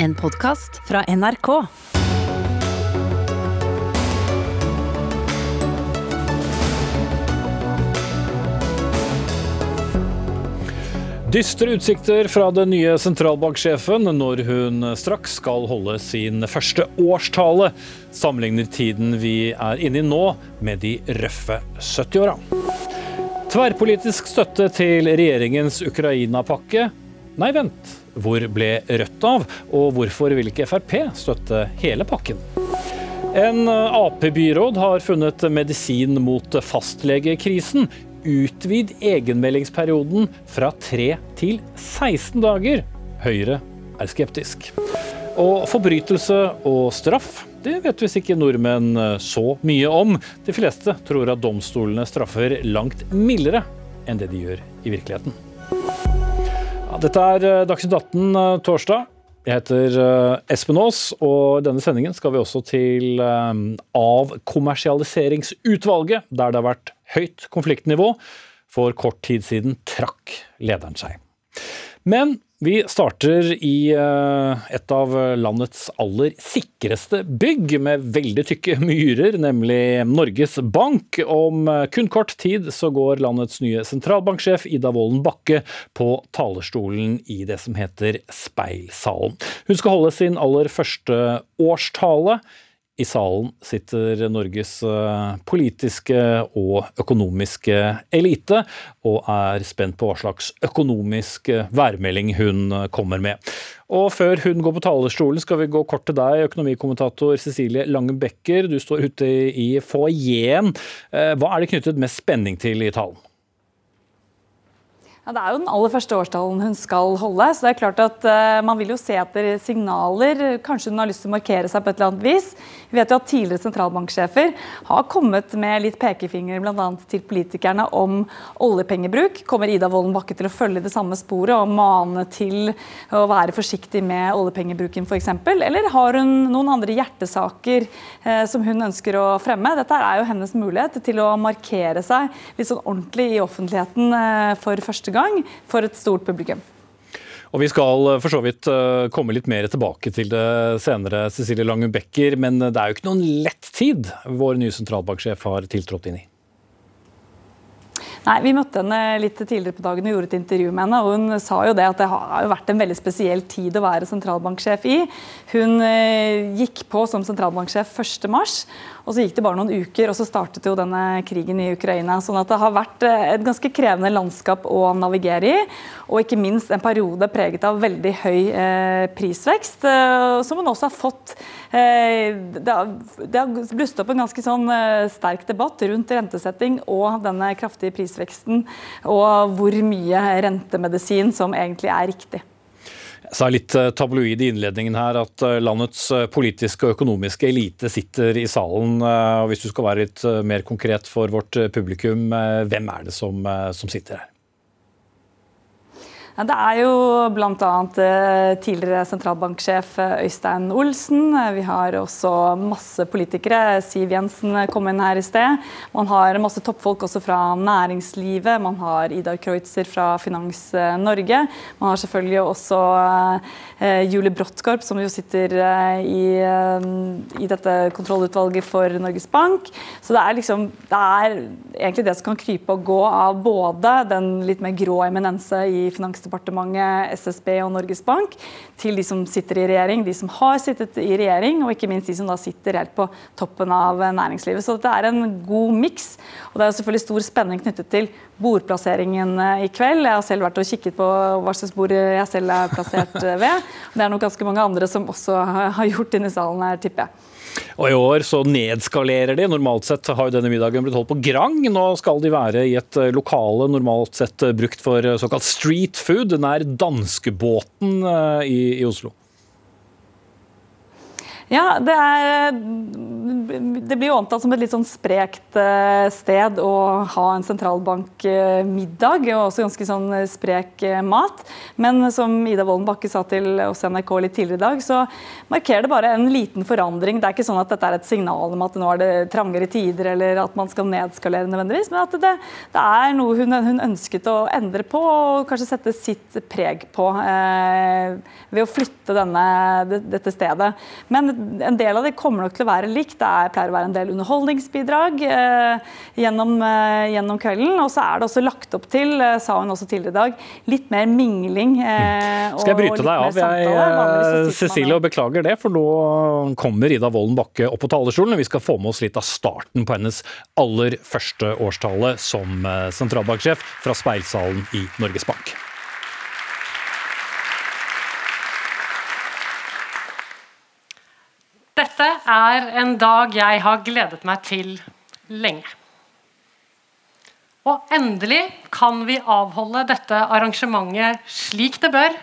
En podkast fra NRK. Dystre utsikter fra den nye sentralbanksjefen når hun straks skal holde sin første årstale. Sammenligner tiden vi er inne i nå med de røffe 70-åra. Tverrpolitisk støtte til regjeringens Ukraina-pakke. Nei, vent. Hvor ble Rødt av, og hvorfor vil ikke Frp støtte hele pakken? En Ap-byråd har funnet medisin mot fastlegekrisen. Utvid egenmeldingsperioden fra 3 til 16 dager. Høyre er skeptisk. Og forbrytelse og straff, det vet visst ikke nordmenn så mye om. De fleste tror at domstolene straffer langt mildere enn det de gjør i virkeligheten. Dette er Dagsnytt 18 torsdag. Jeg heter Espen Aas, og i denne sendingen skal vi også til avkommersialiseringsutvalget, der det har vært høyt konfliktnivå. For kort tid siden trakk lederen seg. Men vi starter i et av landets aller sikreste bygg, med veldig tykke myrer, nemlig Norges Bank. Om kun kort tid så går landets nye sentralbanksjef Ida Wolden Bakke på talerstolen i det som heter Speilsalen. Hun skal holde sin aller første årstale. I salen sitter Norges politiske og økonomiske elite, og er spent på hva slags økonomisk værmelding hun kommer med. Og før hun går på talerstolen, skal vi gå kort til deg, økonomikommentator Cecilie Lange Becker. Du står ute i foajeen. Hva er det knyttet mest spenning til i talen? Ja, det er jo den aller første årstallen hun skal holde. så det er klart at uh, Man vil jo se etter signaler. Kanskje hun har lyst til å markere seg på et eller annet vis. Vi vet jo at Tidligere sentralbanksjefer har kommet med litt pekefinger bl.a. til politikerne om oljepengebruk. Kommer Ida Wolden Bakke til å følge det samme sporet og mane til å være forsiktig med oljepengebruken f.eks.? Eller har hun noen andre hjertesaker uh, som hun ønsker å fremme? Dette er jo hennes mulighet til å markere seg litt sånn ordentlig i offentligheten uh, for første gang gang for et stort publikum. Og Vi skal for så vidt komme litt mer tilbake til det senere, Cecilie Lange Becker. Men det er jo ikke noen lett tid vår nye sentralbanksjef har tiltrådt inn i. Nei, Vi møtte henne litt tidligere på dagen og gjorde et intervju med henne. og Hun sa jo det at det har vært en veldig spesiell tid å være sentralbanksjef i. Hun gikk på som sentralbanksjef 1.3. Og så gikk det bare noen uker, og så startet jo denne krigen i Ukraina. sånn at det har vært et ganske krevende landskap å navigere i. Og ikke minst en periode preget av veldig høy eh, prisvekst, eh, som hun også har fått eh, Det har, har blusset opp en ganske sånn sterk debatt rundt rentesetting og denne kraftige prisveksten, og hvor mye rentemedisin som egentlig er riktig. Jeg sa litt tabloid i innledningen her at landets politiske og økonomiske elite sitter i salen. og Hvis du skal være litt mer konkret for vårt publikum, hvem er det som, som sitter her? Det er jo bl.a. tidligere sentralbanksjef Øystein Olsen. Vi har også masse politikere. Siv Jensen kom inn her i sted. Man har masse toppfolk også fra næringslivet. Man har Idar Kreutzer fra Finans Norge. Man har selvfølgelig også Julie Bråttkorp, som jo sitter i, i dette kontrollutvalget for Norges Bank. Så det er liksom det er egentlig det som kan krype og gå av både den litt mer grå eminense i Finansdepartementet Finansdepartementet, SSB og Norges Bank, til de som sitter i regjering, de som har sittet i regjering, og ikke minst de som da sitter helt på toppen av næringslivet. Så det er en god miks. Og det er selvfølgelig stor spenning knyttet til bordplasseringen i kveld. Jeg har selv vært og kikket på hva slags bord jeg selv er plassert ved. Det er nok ganske mange andre som også har gjort inne i salen her, tipper jeg. Og I år så nedskalerer de. Normalt sett har jo denne middagen blitt holdt på Grang. Nå skal de være i et lokale normalt sett brukt for såkalt street food, nær danskebåten i, i Oslo. Ja, det, er, det blir jo omtalt som et litt sånn sprekt eh, sted å ha en sentralbankmiddag, og også ganske sånn sprek eh, mat. Men som Ida Wolden sa til oss NRK litt tidligere i dag, så markerer det bare en liten forandring. Det er ikke sånn at dette er et signal om at nå er det trangere tider, eller at man skal nedskalere nødvendigvis, men at det, det er noe hun, hun, ønsket å endre på, og kanskje sette sitt preg på eh, ved å flytte denne, dette stedet. Men en del av det kommer nok til å være likt. Det er, pleier å være en del underholdningsbidrag eh, gjennom, eh, gjennom, kvelden. Og så er det også lagt opp til, eh, sa hun også tidligere i dag, litt mer mingling. Eh, Skal jeg bryte deg av, jeg, eh, Cecilie, og beklager det, for nå kommer Ida Wolden Bakke opp på talerstolen. Vi skal få med oss litt av starten på hennes aller første årstale som eh, sentralbanksjef fra speilsalen i Norges Bank. Dette er en dag jeg har gledet meg til lenge. Og endelig kan vi avholde dette arrangementet slik det bør,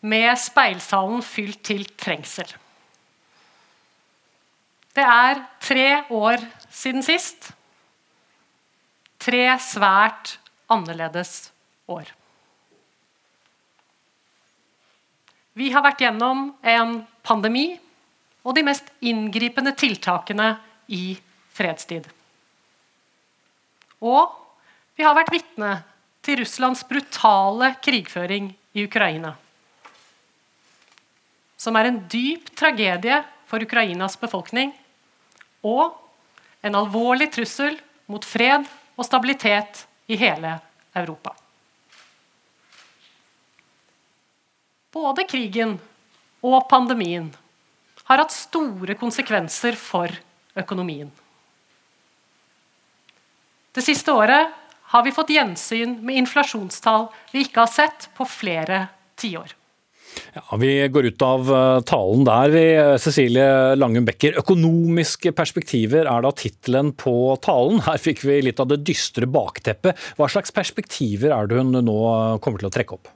med speilsalen fylt til trengsel. Det er tre år siden sist. Tre svært annerledes år. Vi har vært gjennom en pandemi og de mest inngripende tiltakene i fredstid. Og vi har vært vitne til Russlands brutale krigføring i Ukraina. Som er en dyp tragedie for Ukrainas befolkning og en alvorlig trussel mot fred og stabilitet i hele Europa. Både krigen og pandemien har hatt store konsekvenser for økonomien. Det siste året har vi fått gjensyn med inflasjonstall vi ikke har sett på flere tiår. Ja, vi går ut av eh, talen der. Vi, Cecilie Langum Becker, 'Økonomiske perspektiver' er da tittelen på talen. Her fikk vi litt av det dystre bakteppet. Hva slags perspektiver er det hun nå kommer til å trekke opp?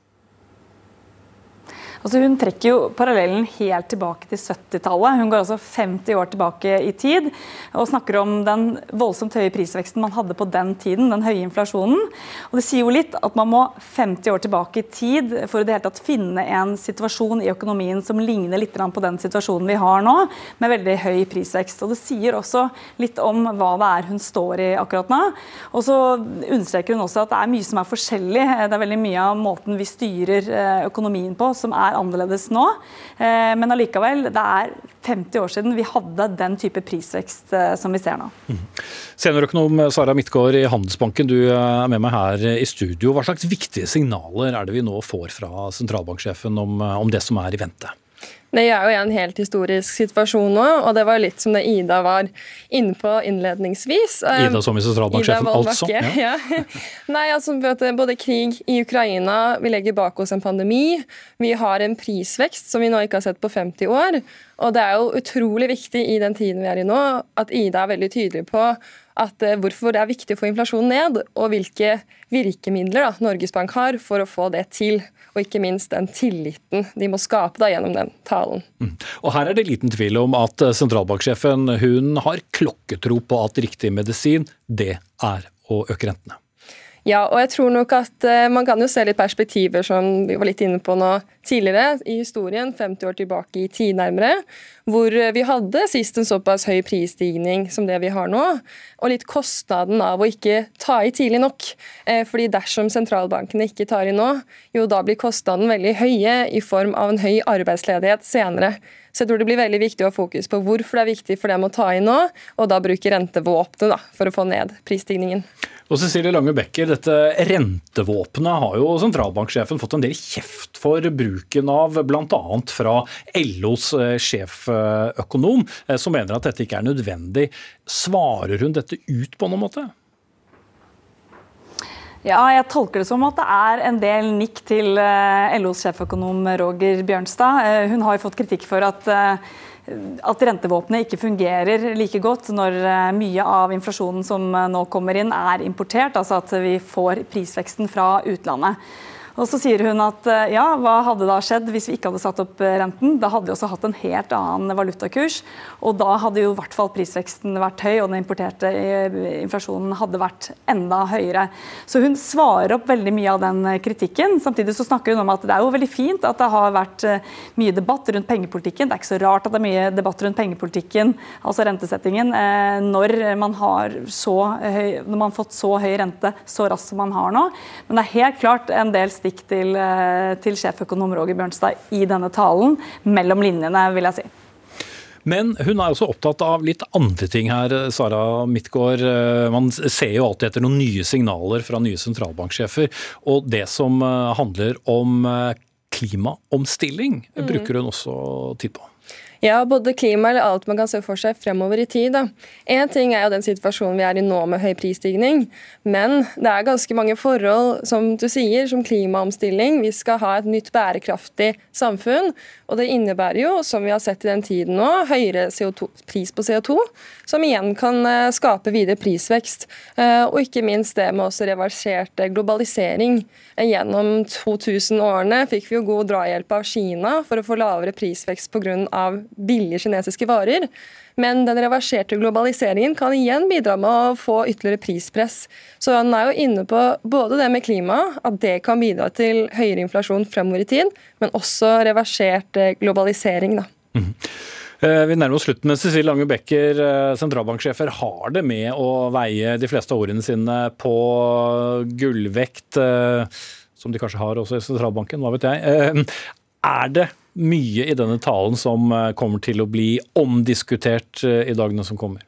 Altså hun trekker jo parallellen helt tilbake til 70-tallet. Hun går altså 50 år tilbake i tid og snakker om den voldsomt høye prisveksten man hadde på den tiden, den høye inflasjonen. Og Det sier jo litt at man må 50 år tilbake i tid for å det hele tatt finne en situasjon i økonomien som ligner litt på den situasjonen vi har nå, med veldig høy prisvekst. Og Det sier også litt om hva det er hun står i akkurat nå. Og så understreker hun også at det er mye som er forskjellig. Det er veldig mye av måten vi styrer eh, økonomien på som er er annerledes nå. Eh, men allikevel, det er 50 år siden vi hadde den type prisvekst eh, som vi ser nå. Mm. Seniorøkonom Sara Midtgaard i Handelsbanken, du er med meg her i studio. Hva slags viktige signaler er det vi nå får fra sentralbanksjefen om, om det som er i vente? Det er jo en helt historisk situasjon nå, og det var litt som det Ida var inne på innledningsvis. Ida som i sentralbanksjefen, altså? Ja. ja. Nei, altså Både krig i Ukraina, vi legger bak oss en pandemi, vi har en prisvekst som vi nå ikke har sett på 50 år. Og det er jo utrolig viktig i den tiden vi er i nå, at Ida er veldig tydelig på at eh, hvorfor det er viktig å få inflasjonen ned, og hvilke virkemidler da, Norges Bank har for å få det til og ikke minst den tilliten de må skape da gjennom den talen. Mm. Og Her er det liten tvil om at eh, sentralbanksjefen hun har klokketro på at riktig medisin det er å øke rentene. Ja, og jeg tror nok at uh, man kan jo se litt perspektiver som vi var litt inne på nå tidligere i historien, 50 år tilbake i tid nærmere, hvor uh, vi hadde sist en såpass høy prisstigning som det vi har nå, og litt kostnaden av å ikke ta i tidlig nok. Uh, fordi dersom sentralbankene ikke tar i nå, jo da blir kostnaden veldig høye i form av en høy arbeidsledighet senere. Så jeg tror det blir veldig viktig å ha fokus på hvorfor det er viktig for dem å ta i nå, og da bruke rentevåpenet for å få ned prisstigningen. Og Cecilie Lange Becker, dette rentevåpenet har jo sentralbanksjefen fått en del kjeft for bruken av, bl.a. fra LOs eh, sjeføkonom, eh, som mener at dette ikke er nødvendig. Svarer hun dette ut på noen måte? Ja, jeg tolker det som at det er en del nikk til eh, LOs sjeføkonom Roger Bjørnstad. Hun har jo fått kritikk for at at rentevåpenet ikke fungerer like godt når eh, mye av inflasjonen som eh, nå kommer inn, er importert. Altså at vi får prisveksten fra utlandet. Og så sier hun at eh, ja, hva hadde da skjedd hvis vi ikke hadde satt opp eh, renten? Da hadde vi også hatt en helt annen valutakurs, og da hadde jo i hvert fall prisveksten vært høy, og den importerte eh, inflasjonen hadde vært enda høyere. Så hun svarer opp veldig mye av den kritikken. Samtidig så snakker hun om at det er jo veldig fint at det har vært mye debatt rundt pengepolitikken. Det er ikke så rart at det er mye debatt rundt pengepolitikken, altså rentesettingen, når man har, så høy, når man har fått så høy rente så raskt som man har nå. Men det er helt klart en del stikk til, eh, til sjeføkonom Roger Bjørnstad i denne talen, mellom linjene, vil jeg si. Men hun er også opptatt av litt andre ting her, Sara Midtgaard. Eh, man ser jo alltid etter noen nye signaler fra nye sentralbanksjefer. Og det som eh, handler om klimaomstilling, mm. bruker hun også tid på. Ja, både klima eller alt man kan se for seg fremover i tid. Én ting er jo den situasjonen vi er i nå med høy prisstigning, men det er ganske mange forhold, som du sier, som klimaomstilling. Vi skal ha et nytt bærekraftig samfunn, og det innebærer jo, som vi har sett i den tiden nå, høyere pris på CO2, som igjen kan eh, skape videre prisvekst. Eh, og ikke minst det med også reversert globalisering. Gjennom 2000-årene fikk vi jo god drahjelp av Kina for å få lavere prisvekst pga billige kinesiske varer. Men den reverserte globaliseringen kan igjen bidra med å få ytterligere prispress. Så han er jo inne på både det med klima, at det kan bidra til høyere inflasjon fremover i tid, men også reversert eh, globalisering. da. Mm. Vi nærmer oss slutten, men Cecilie Lange Becker, eh, sentralbanksjefer, har det med å veie de fleste av ordene sine på gullvekt, som de kanskje har også i sentralbanken, hva vet jeg. Er det mye i denne talen som eh, kommer til å bli omdiskutert eh, i dagene som kommer?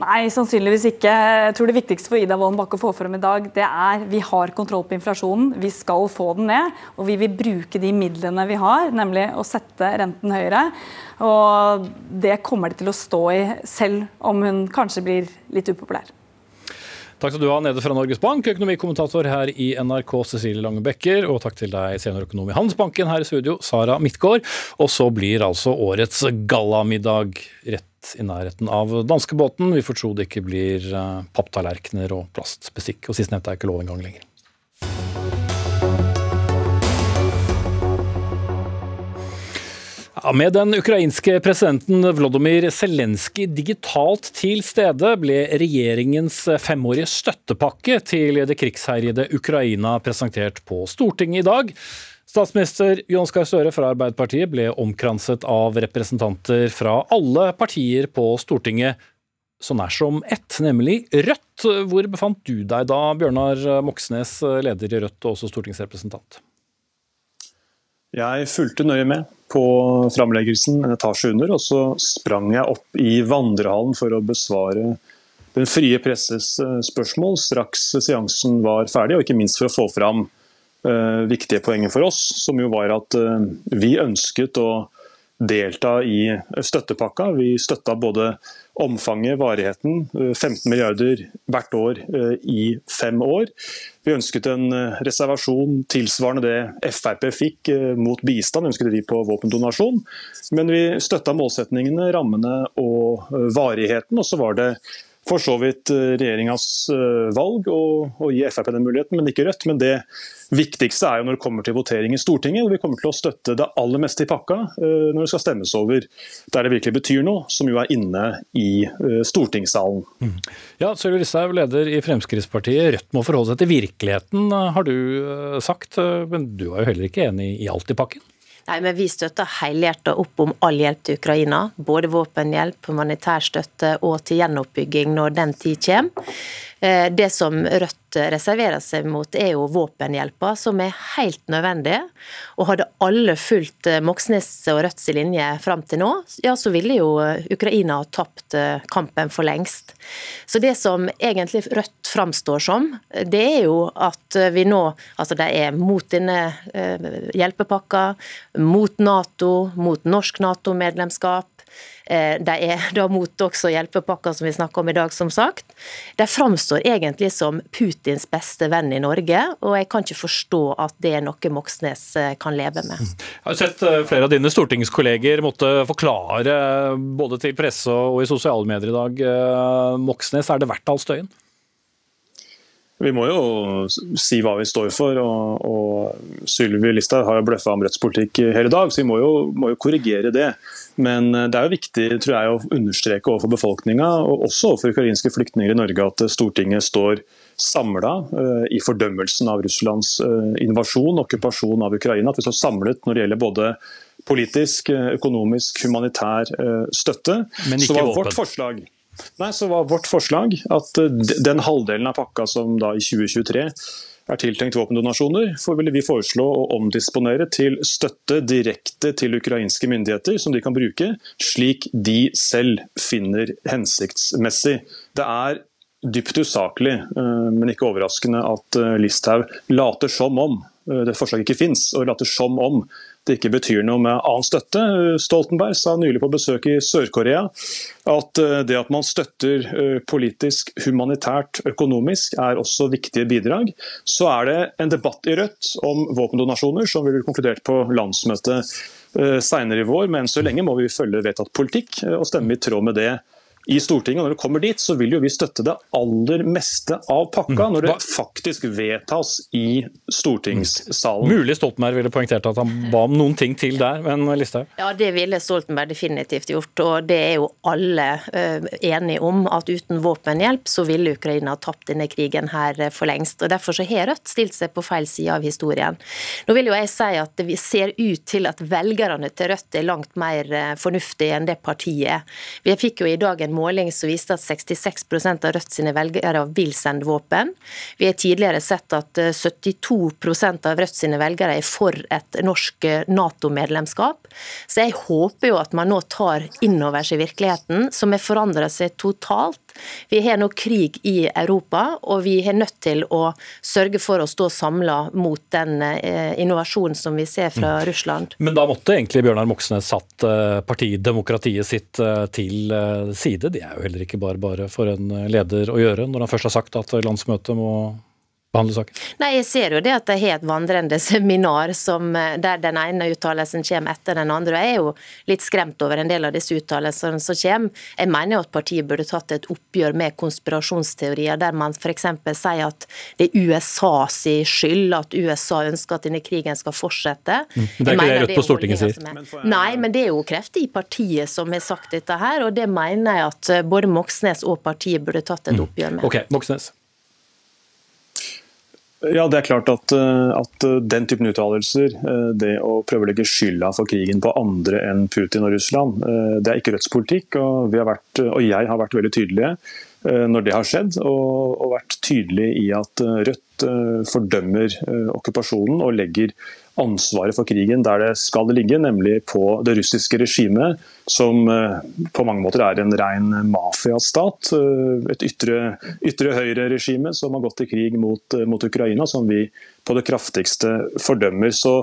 Nei, sannsynligvis ikke. Jeg tror Det viktigste for Ida Wolden Bakke å få frem i dag, det er vi har kontroll på inflasjonen. Vi skal få den ned, og vi vil bruke de midlene vi har, nemlig å sette renten høyere. Og det kommer det til å stå i, selv om hun kanskje blir litt upopulær. Takk skal du ha, Nede fra Norges Bank, økonomikommentator her i NRK, Cecilie Lange Bekker. Og takk til deg, seniorøkonom i Handelsbanken her i studio, Sara Midtgaard. Og så blir altså årets gallamiddag rett i nærheten av danskebåten. Vi får tro det ikke blir eh, papptallerkener og plastbestikk. Og sistnevnte er ikke lov engang lenger. Ja, med den ukrainske presidenten Vlodomyr Zelenskyj digitalt til stede, ble regjeringens femårige støttepakke til det krigsherjede Ukraina presentert på Stortinget i dag. Statsminister Jonas Gahr Støre fra Arbeiderpartiet ble omkranset av representanter fra alle partier på Stortinget, så nær som ett, nemlig Rødt. Hvor befant du deg da, Bjørnar Moxnes, leder i Rødt og også stortingsrepresentant? Jeg fulgte nøye med på framleggelsen en etasje under, og så sprang jeg opp i vandrehallen for å besvare den frie presses eh, spørsmål straks seansen var ferdig, og ikke minst for å få fram uh, viktige poenger for oss, som jo var at uh, vi ønsket å delta i støttepakka. Vi støtta både omfanget, varigheten. 15 eh, milliarder hvert år eh, i fem år. Vi ønsket en eh, reservasjon tilsvarende det Frp fikk mot bistand, ønsket de på våpendonasjon. Men vi støtta målsetningene, rammene og varigheten. Og så var det for så vidt regjeringas valg å, gi Frp den muligheten, men ikke Rødt. Men det viktigste er jo når det kommer til votering i Stortinget. og Vi kommer til å støtte det aller meste i pakka eh, når det skal stemmes over der det virkelig betyr noe, som jo er inne i eh, stortingssalen. Mm. Ja, Sylvi Listhaug, leder i Fremskrittspartiet. Rødt må forholde seg til virkeligheten, har du eh, sagt. Men du er jo heller ikke enig i alt i pakken? Nei, men Vi støtter helhjertet opp om all hjelp til Ukraina. Både våpenhjelp, humanitær støtte og til gjenoppbygging når den tid kommer. Eh, det som Rødt reserverer seg mot, er jo våpenhjelpa, som er helt nødvendig. Og hadde alle fulgt eh, Moxnes og Rødts linje fram til nå, ja, så ville jo eh, Ukraina ha tapt kampen for lengst. Så det som egentlig Rødt framstår som, det er jo at vi nå Altså de er mot denne hjelpepakka, mot Nato, mot norsk Nato-medlemskap. Eh, de er da mot også hjelpepakker som vi snakker om i dag, som sagt. De framstår egentlig som Putins beste venn i Norge, og jeg kan ikke forstå at det er noe Moxnes eh, kan leve med. Jeg har sett eh, flere av dine stortingskolleger måtte forklare både til presse og i sosiale medier i dag. Moxnes, er det verdt all støyen? Vi må jo si hva vi står for. og, og Sylvi Listhaug har jo bløffa om Rødts politikk hele dag, så vi må jo, må jo, korrigere det. Men det er jo viktig tror jeg, å understreke overfor befolkninga, og også overfor ukrainske flyktninger i Norge, at Stortinget står samla uh, i fordømmelsen av Russlands uh, invasjon og okkupasjon av Ukraina. At vi står samlet når det gjelder både politisk, eh, økonomisk, humanitær uh, støtte. Men ikke våpen. Vårt forslag Nei, så var vårt forslag at eh, den halvdelen av pakka som da i 2023 er tiltenkt våpendonasjoner, for ville vi foreslå å omdisponere til støtte direkte til ukrainske myndigheter, som de kan bruke slik de selv finner hensiktsmessig. Det er dypt usaklig, eh, men ikke overraskende, at eh, Listhaug later som om det forslaget ikke fins, og later som om det ikke betyr noe med annen støtte. Stoltenberg sa nylig på besøk i Sør-Korea at eh, det at man støtter eh, politisk, humanitært, økonomisk er også viktige bidrag. Så er det en debatt i Rødt om våpendonasjoner, som vi vil konkludert på landsmøtet eh, senere i vår. Men så lenge må vi følge vedtatt politikk og stemme i tråd med det i Stortinget. og Når det kommer dit, så vil jo vi støtte det aller meste av pakka, mm. når det faktisk vedtas i stortingssalen. Mulig Stoltenberg ville poengtert at han ba om noen ting til der, men Listhaug? Ja, det ville Stoltenberg definitivt gjort, og det er jo alle uh, enige om. At uten våpenhjelp så ville Ukraina tapt denne krigen her uh, for lengst. og Derfor så har Rødt stilt seg på feil side av historien. Nå vil jo jeg si at det ser ut til at velgerne til Rødt er langt mer fornuftige enn det partiet. Vi fikk jo i dag en en måling som viste at 66 av Rødt sine velgere vil sende våpen. Vi har tidligere sett at 72 eh, av Rødt sine velgere er for et norsk eh, Nato-medlemskap. Så jeg håper jo at man nå tar inn over seg virkeligheten, som har forandra seg totalt. Vi har nå krig i Europa, og vi er nødt til å sørge for å stå samla mot den eh, innovasjonen som vi ser fra mm. Russland. Men da måtte egentlig Bjørnar Moxnes satt partidemokratiet sitt til side? side. Det er jo heller ikke bare bare for en leder å gjøre, når han først har sagt at landsmøtet må behandle saken? Nei, Jeg ser jo det at de har et vandrende seminar som, eh, der den ene uttalelsen kommer etter den andre. Jeg er jo litt skremt over en del av disse uttalelsene som kommer. Jeg mener jo at partiet burde tatt et oppgjør med konspirasjonsteorier, der man f.eks. sier at det er USAs skyld at USA ønsker at denne krigen skal fortsette. Mm. Det er ikke det Rødt på Stortinget sier? Nei, men det er jo krefter i partiet som har sagt dette her, og det mener jeg at eh, både Moxnes og partiet burde tatt et mm. oppgjør med. Ok, Moxnes. Ja, det er klart at, eh, at eh, den typen uttalelser, eh, det å prøve å legge skylda for krigen på andre enn Putin og Russland, det er ikke Rødts politikk. Og, vært, og jeg har vært veldig tydelige når det har skjedd, og, og vært tydelig i at Rødt fordømmer okkupasjonen og legger ansvaret for krigen der det skal ligge, nemlig på det russiske regimet, som eh, på mange måter er en ren mafiastat. Eh, et ytre, ytre høyre-regime som har gått til krig mot, eh, mot, Ukraina, som vi på det kraftigste fordømmer. Så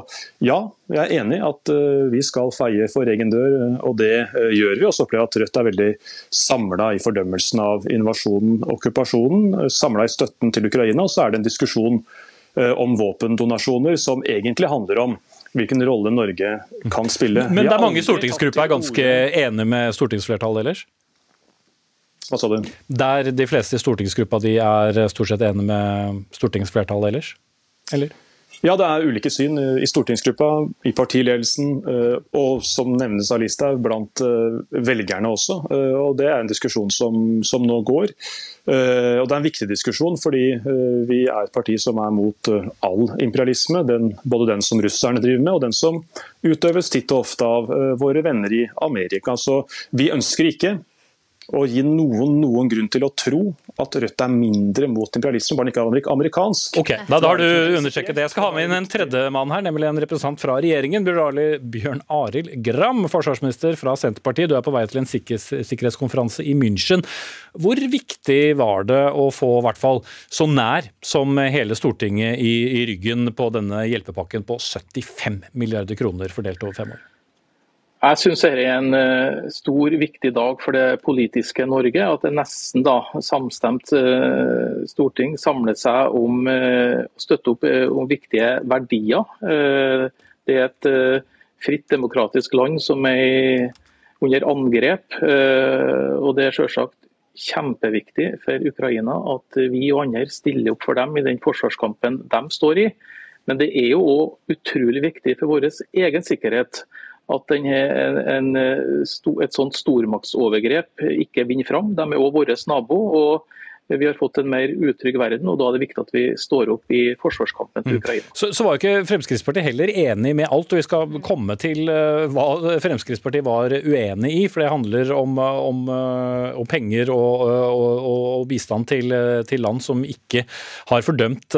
ja, jeg er enig at vi skal feie for egen dør, og det gjør vi. Og så opplever jeg at Rødt er veldig samla i fordømmelsen av invasjonen okkupasjonen, samla i støtten til Ukraina. Og så er det en diskusjon om våpendonasjoner, som egentlig handler om hvilken rolle Norge kan spille. Men det er mange i stortingsgruppa er ganske enige med stortingsflertallet ellers? Hva sa du? Der de fleste i stortingsgruppa de er stort sett enige med stortingsflertallet ellers? Eller? Ja, det er ulike syn i stortingsgruppa, i partiledelsen eh, og som nevnes av Listhaug, blant eh, velgerne også. Og Det er en diskusjon som, som nå går. Eh, og Det er en viktig diskusjon, fordi eh, vi er et parti som er mot eh, all imperialisme. Den, både den som russerne driver med, og den som utøves titt og ofte av våre venner i Amerika. Så vi ønsker ikke å gi noen noen grunn til å tro at Rødt er mindre mot imperialisme, bare ikke er amerikansk. Ok, da, da har du understreket det. Jeg skal ha med inn en tredje mann her, nemlig en representant fra regjeringen. Bjørn Arild Gram, forsvarsminister fra Senterpartiet. Du er på vei til en sikkerhetskonferanse i München. Hvor viktig var det å få i hvert fall så nær som hele Stortinget i, i ryggen på denne hjelpepakken på 75 milliarder kroner fordelt over fem år? Jeg syns dette er en uh, stor, viktig dag for det politiske Norge. At det nesten da samstemt uh, storting samlet seg om uh, å støtte opp om viktige verdier. det er et fritt, demokratisk land som er under angrep. og det er selvsagt kjempeviktig for Ukraina at vi og andre stiller opp for dem i den forsvarskampen de står i. Men det er jo òg utrolig viktig for vår egen sikkerhet at en, et sånt stormaktsovergrep ikke vinner fram. De er òg vår nabo. og vi har fått en mer utrygg verden, og da er det viktig at vi står opp i forsvarskampen til mm. Ukraina. Mm. Så, så, var ikke Fremskrittspartiet heller enig med alt, og vi skal komme til uh, hva Fremskrittspartiet var uenig i, for det handler om, om, uh, om penger og, og, og, bistand til, til, land som ikke har fordømt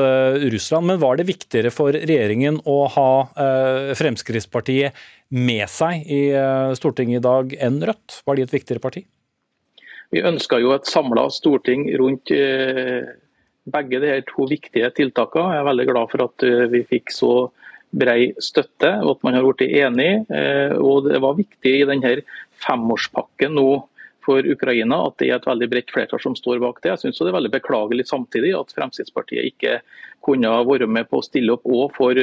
Russland. Men var det viktigere for regjeringen å ha Fremskrittspartiet med seg i Stortinget i dag enn Rødt? Var de et viktigere parti? Vi ønska jo et samla storting rundt eh, begge de her to viktige tiltakene. Jeg er veldig glad for at eh, vi fikk så brei støtte, og at man har blitt enig. Eh, og Det var viktig i denne femårspakken nå for Ukraina at det er et veldig bredt flertall som står bak det. Jeg synes det er veldig beklagelig samtidig at Fremskrittspartiet ikke kunne være med på å stille opp òg for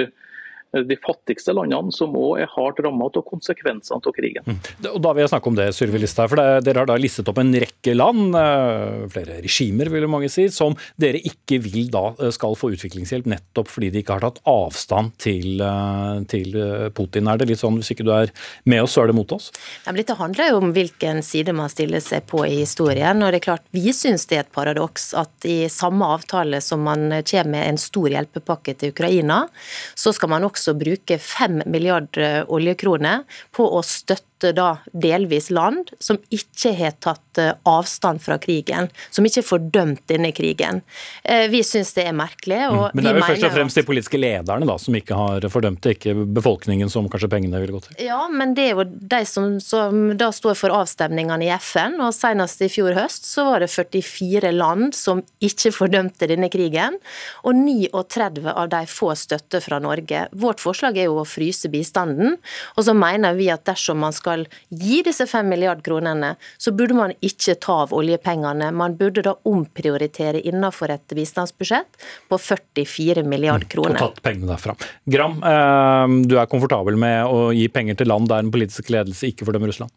de fattigste landene, som òg er hardt rammet av konsekvensene av krigen. Mm. Og Da vil jeg snakke om det, Sylvi Listhaug. for Dere har da listet opp en rekke land, eh, flere regimer vil mange si, som dere ikke vil da eh, skal få utviklingshjelp, nettopp fordi de ikke har tatt avstand til, eh, til Putin. Er det litt sånn hvis ikke du er med oss, så er det mot oss? Ja, men dette handler jo om hvilken side man stiller seg på i historien. og det er klart Vi syns det er et paradoks at i samme avtale som man kommer med en stor hjelpepakke til Ukraina, så skal man også også bruke 5 milliarder oljekroner på å støtte da delvis land som ikke har tatt eh, avstand fra krigen, som ikke har fordømt denne krigen. Eh, vi syns det er merkelig. Mm. Men det er vel først og fremst de politiske lederne da, som ikke har fordømt det, ikke befolkningen som kanskje pengene vil gå til? Ja, men det er jo de som, som da står for avstemningene i FN, og senest i fjor høst så var det 44 land som ikke fordømte denne krigen, og 39 av de får støtte fra Norge. Vårt forslag er jo å fryse bistanden, og så mener vi at dersom man skal skal gi disse fem milliard kronene, så burde man ikke ta av oljepengene. Man burde da omprioritere innenfor et bistandsbudsjett på 44 milliard mm, kroner. Og tatt pengene derfra. Gram, eh, du er komfortabel med å gi penger til land der den politiske ledelse ikke fordømmer Russland?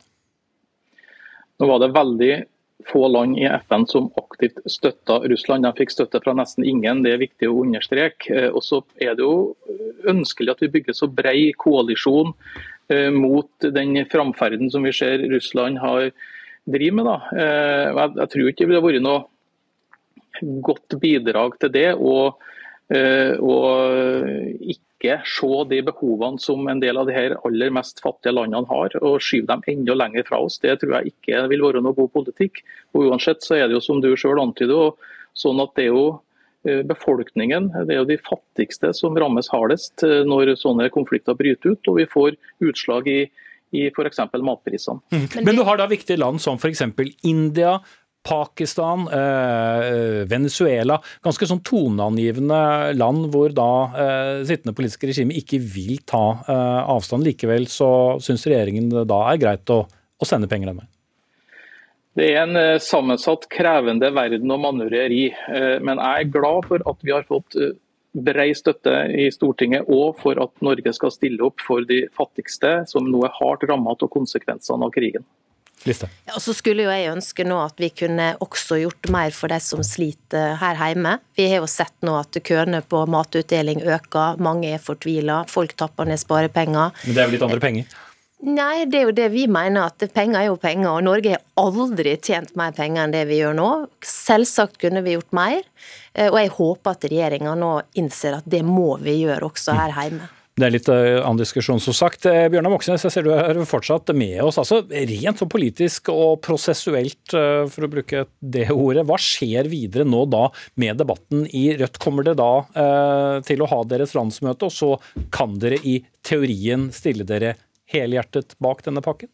Nå var det veldig få land i FN som aktivt støtta Russland. De fikk støtte fra nesten ingen, det er viktig å understreke. Eh, og så er det jo ønskelig at vi bygger så brei koalisjon mot den framferden som vi ser Russland har driver med. Eh, jeg tror ikke det ville vært noe godt bidrag til det. Og, eh, ikke se de behovene som en del av de her aller mest fattige landene har, og skyve dem enda lenger fra oss. Det tror jeg ikke vil være noe god politikk. Og Uansett så er det jo som du selv antyder, sånn at det er jo Eh, befolkningen. Det er jo de fattigste som rammes hardest eh, når sånne konflikter bryter ut, og vi får utslag i, i f.eks. matprisene. Mm. Men du har da viktige land som f.eks. India, Pakistan, eh, Venezuela. Ganske sånn toneangivende land hvor da eh, sittende politiske regime ikke vil ta eh, avstand. Likevel så syns regjeringen det da er greit å, å sende penger den veien. Det er en eh, sammensatt, krevende verden å manøvrere i. Eh, men jeg er glad for at vi har fått brei bred støtte i Stortinget, og for at Norge skal stille opp for de fattigste, som nå er hardt rammet av konsekvensene av krigen. Ja, så skulle jo jeg ønske nå at vi kunne også gjort mer for de som sliter her hjemme. Vi har jo sett nå at køene på matutdeling øker, mange er fortvila, folk tapper ned sparepenger. Men det er jo litt andre penger? Nei, det er jo det vi mener, at penger er jo penger. Og Norge har aldri tjent mer penger enn det vi gjør nå. Selvsagt kunne vi gjort mer. Eh, og jeg håper at regjeringa nå innser at det må vi gjøre også her hjemme. Det er litt uh, annen diskusjon, som sagt. Uh, Bjørnar Moxnes, jeg ser du er fortsatt med oss. altså Rent og politisk og prosessuelt, for å bruke det ordet. Hva skjer videre nå da med debatten i Rødt? Kommer det da til å ha deres landsmøte, og så kan dere i teorien stille dere helhjertet bak denne pakken?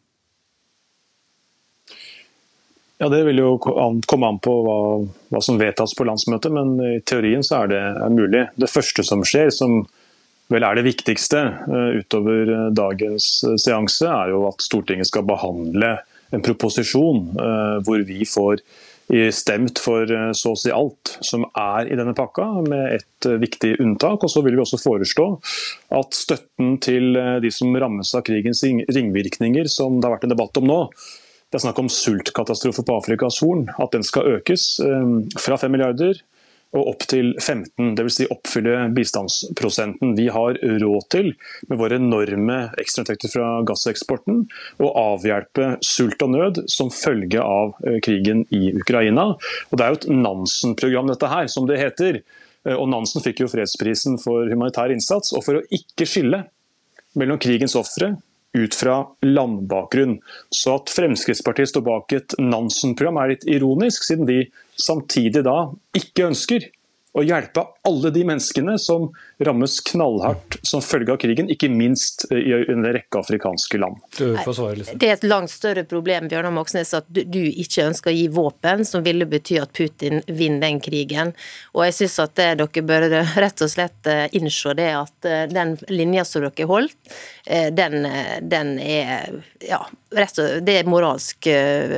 Ja, Det vil jo komme an på hva, hva, som vedtas på landsmøtet, men i teorien så er det er mulig. Det første som skjer, som vel er det viktigste uh, utover uh, dagens uh, seanse, er jo at Stortinget skal behandle en proposisjon hvor vi får stemt for eh, så å si alt som er i denne pakka, med et eh, viktig unntak. Og så vil vi også foreslå at støtten til eh, de som rammes av krigens ringvirkninger, som det har vært en debatt om nå, Det er snakk om sultkatastrofe på Afrikas Horn. At den skal økes fra 5 milliarder og opp til 15, dvs. Si oppfylle bistandsprosenten. Vi har råd til, med våre enorme ekstrainntekter fra gasseksporten, og avhjelpe sult og nød som følge av eh, krigen i Ukraina. Og Det er jo et Nansen-program, dette her, som det heter. Eh, og Nansen fikk jo fredsprisen for humanitær innsats. Og for å ikke skille mellom krigens ofre ut fra landbakgrunn. Så at Fremskrittspartiet står bak et Nansen-program er litt ironisk, siden de samtidig da ikke ønsker å hjelpe alle de menneskene som rammes knallhardt som følge av krigen, ikke minst i en rekke afrikanske land. Det er et langt større problem Bjørnar Moxnes, at du ikke ønsker å gi våpen, som ville bety at Putin vinner den krigen. Og jeg synes at dere bør rett og slett eh, innse det at eh, den linja som dere holdt, eh, den, den er ja, rett og, det er moralsk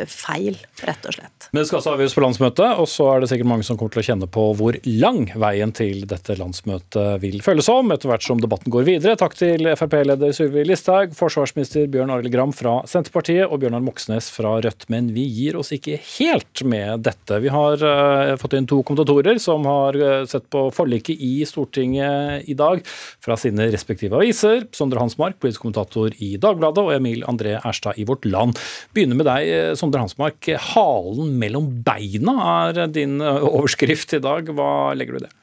feil, rett og slett. Men det skal altså avgjøres på landsmøtet, og så er det sikkert mange som kommer til å kjenne på hvor lang veien til dette landsmøtet vil følges om etter hvert som debatten går videre. Takk til Frp-leder Sylvi Listhaug, forsvarsminister Bjørn Arild Gram fra Senterpartiet og Bjørnar Moxnes fra Rødt. Men vi gir oss ikke helt med dette. Vi har uh, fått inn to kommentatorer som har uh, sett på forliket i Stortinget i dag fra sine respektive aviser. Sondre Hansmark, politisk kommentator i Dagbladet, og Emil André Erstad i Vårt Land. Begynner med deg, eh, Sondre Hansmark. Halen mellom beina er din overskrift i dag. Hva legger du i det?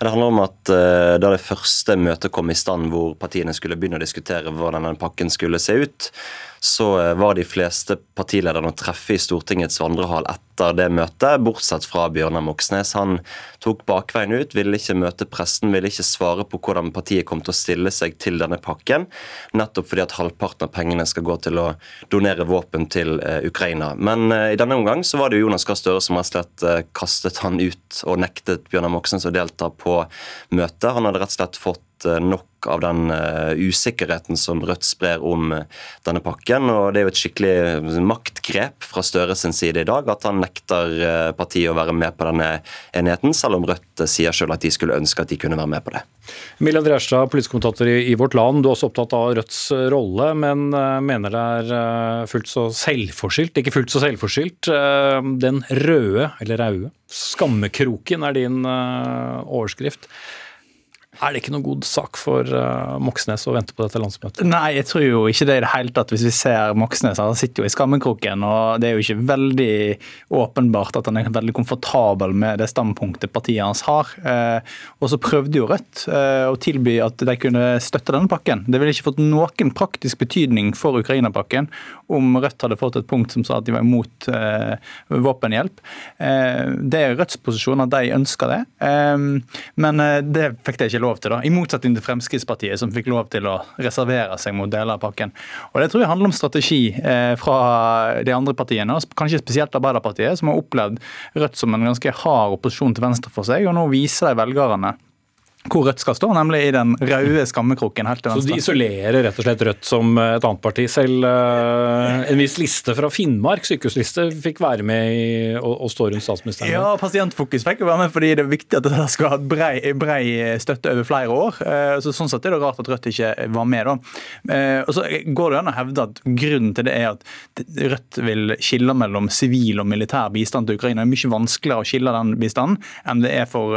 Det handler om at uh, Da det første møtet kom i stand hvor partiene skulle begynne å diskutere hvordan den pakken skulle se ut, så eh, var de fleste partilederne å treffe i Stortingets vandrehall etter det møtet, bortsett fra Bjørnar Moxnes. Han tok bakveien ut, ville ikke møte pressen, ville ikke svare på hvordan partiet kom til å stille seg til denne pakken, nettopp fordi at halvparten av pengene skal gå til å donere våpen til uh, Ukraina. Men uh, i denne omgang så var det jo Jonas Gahr Støre som rett og slett kastet han ut og nektet Bjørnar Moxnes å delta på møtet. Han hadde rett og slett fått Eh, nok av den uh, usikkerheten som Rødt sprer om uh, denne pakken. og Det er jo et skikkelig maktgrep fra Støre sin side i dag at han nekter partiet å være med på denne enigheten, selv om Rødt sier selv at de skulle ønske at de kunne være med på det. Emilie Andreerstad, politisk kommentator i, Vårt Land. Du er også opptatt av Rødts rolle, men mener det er fullt så selvforskyldt, ikke fullt så selvforskyldt. Den røde, eller raude, skammekroken er din overskrift. Er det ikke noen god sak for uh, Moxnes å vente på dette landsmøtet? Nei, jeg tror jo ikke det i det hele tatt. Hvis vi ser Moxnes, han sitter jo i skammekroken. og Det er jo ikke veldig åpenbart at han er veldig komfortabel med det standpunktet partiet hans har. Uh, og så prøvde jo Rødt uh, å tilby at de kunne støtte denne pakken. Det ville ikke fått noen praktisk betydning for Ukraina-pakken om Rødt hadde fått et punkt som sa at de var imot våpenhjelp. Det er Rødts posisjon at de ønsker det, men det fikk de ikke lov lov til. da, I motsetning til Fremskrittspartiet, som fikk lov til å reservere seg mot deler av pakken. Og Det tror jeg handler om strategi eh, fra de andre partiene, kanskje spesielt Arbeiderpartiet, som har opplevd Rødt som en ganske hard opposisjon til venstre for seg, og nå viser de velgerne hvor Rødt skal stå, nemlig i den røde skammekroken helt til venstre. Så de isolerer rett og slett Rødt som et annet parti. Selv uh, en viss liste fra Finnmark, sykehusliste, fikk være med i, og, og stå rundt statsministeren? Ja, Pasientfokus fikk jo være med fordi det er viktig at det skal ha brei, brei støtte over flere år. Uh, så Sånn sett er det rart at Rødt ikke var med. da. Uh, og så går det an å hevde at Grunnen til det er at Rødt vil skille mellom sivil og militær bistand til Ukraina. Det er mye vanskeligere å skille den bistanden enn det er for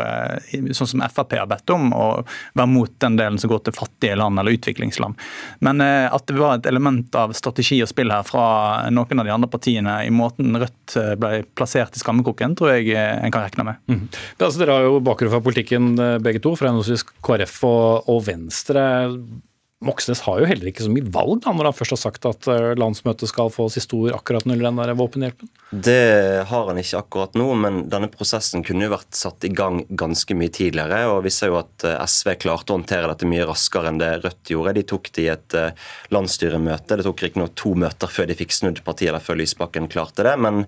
sånn som Frp har bedt om om å være mot den delen som går til fattige land eller utviklingsland. Men eh, at det var et element av strategi og spill her fra noen av de andre partiene i måten Rødt eh, ble plassert i skammekroken, tror jeg eh, en kan regne med. Mm. Altså, dere har jo bakgrunn fra politikken begge to, fra henholdsvis KrF og, og Venstre. Moxnes har jo heller ikke så mye valg da, når han først har sagt at eh, landsmøtet skal få si stor akkurat når den der våpenhjelpen? Det har han ikke akkurat nå, men denne prosessen kunne jo vært satt i gang ganske mye tidligere. og Vi ser jo at eh, SV klarte å håndtere dette mye raskere enn det Rødt gjorde. De tok det i et eh, landsstyremøte. Det tok riktignok to møter før de fikk snudd partiet, eller før Lysbakken klarte det. men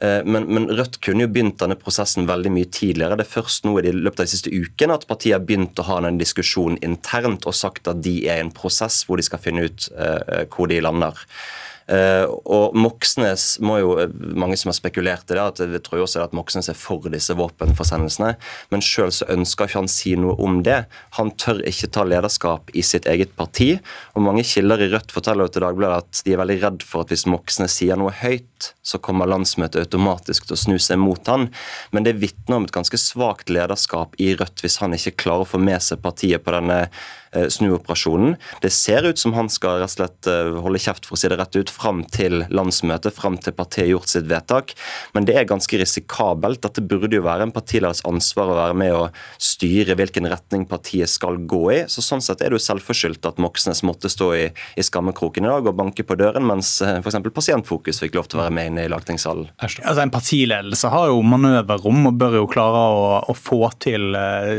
men, men, Rødt kunne jo begynt denne prosessen veldig mye tidligere. Det er først nå i løpet av de siste ukene at partiet har begynt å ha den diskusjonen internt og sagt at de er i en prosess hvor de skal finne ut uh, hvor de lander. Eh, og Moxnes må jo, Mange som har spekulert i det, at jeg tror jo også at Moxnes er for disse våpenforsendelsene. Men sjøl ønsker ikke han si noe om det. Han tør ikke ta lederskap i sitt eget parti. Og Mange kilder i Rødt forteller jo til Dagbladet at de er veldig redd for at hvis Moxnes sier noe høyt, så kommer landsmøtet automatisk til å snu seg mot han. Men det vitner om et ganske svakt lederskap i Rødt hvis han ikke klarer å få med seg partiet på denne Eh, snuoperasjonen. Det ser ut som han skal rett og slett eh, holde kjeft for å si det rett ut fram til landsmøtet, fram til partiet har gjort sitt vedtak. Men det er ganske risikabelt. Dette burde jo være en partileders ansvar å være med å styre hvilken retning partiet skal gå i. Så Sånn sett er det jo selvforskyldt at Moxnes måtte stå i, i skammekroken i dag og banke på døren, mens eh, f.eks. Pasientfokus fikk lov til å være med inne i lagtingssalen. Altså, en partiledelse har jo manøverrom og bør jo klare å, å få til uh,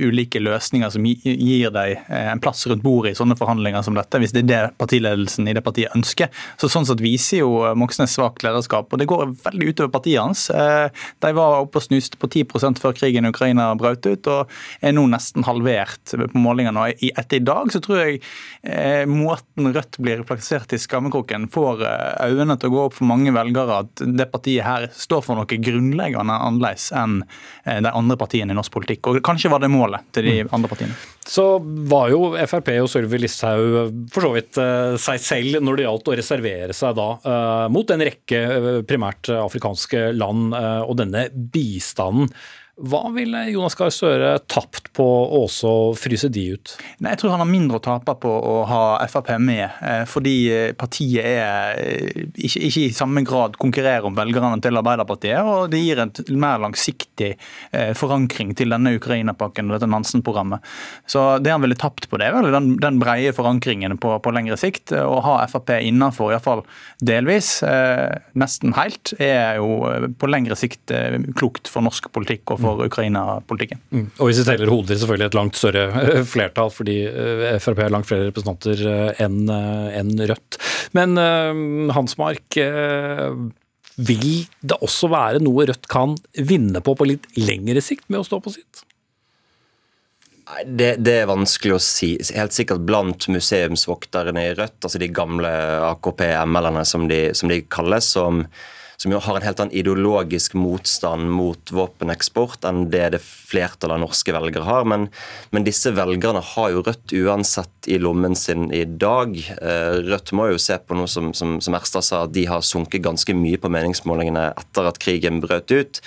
ulike løsninger som gir deg Eh, en plass rundt bordet i sånne forhandlinger som dette, hvis det er det partiledelsen i det partiet ønsker. Så Sånn sett viser jo Moxnes svakt lederskap, og det går veldig utover partiet hans. Eh, de var oppe og snuste på 10% før krigen i Ukraina brøt ut, og er nå nesten halvert på målingene. Og etter i dag så tror jeg eh, måten Rødt blir plassert i skammekroken, får øynene til å gå opp for mange velgere at det partiet her står for noe grunnleggende annerledes enn de andre partiene i norsk politikk. Og kanskje var det målet til de mm. andre partiene. Så var jo Frp og Sylvi Listhaug eh, for så vidt eh, seg selv når det gjaldt å reservere seg da eh, mot en rekke primært afrikanske land og denne bistanden. Hva ville Jonas Gahr Støre tapt på å også fryse de ut? Nei, jeg tror han har mindre å tape på å ha Frp med, eh, fordi eh, partiet er eh, ikke, ikke, i samme grad konkurrerer om velgerne til Arbeiderpartiet, og det gir en mer langsiktig forankring til denne Ukraina-pakken og dette Nansen-programmet. Så det han ville tapt på det, er vel den, den breie forankringen på, på, lengre sikt. Å ha Frp innenfor, iallfall delvis, nesten helt, er jo på lengre sikt klokt for norsk politikk. og for Ukraina-politikken. Mm. Og Hvis vi teller hoder, selvfølgelig et langt større eh, flertall, fordi eh, Frp har langt flere representanter enn enn Rødt. Men Hansmark, vil det også være noe Rødt kan vinne på på litt lengre sikt med å stå på sitt? Det, det, er vanskelig å si. Helt sikkert blant museumsvokterne i Rødt, altså de gamle AKP-ML-ene som, som, de kalles, som som jo har en helt annen ideologisk motstand mot våpeneksport enn det det flertallet av norske velgere har. Men, men, disse velgerne har jo Rødt uansett i lommen sin i dag. Eh, Rødt må jo se på noe som, som, som Erstad sa, at de har sunket ganske mye på meningsmålingene etter at krigen brøt ut.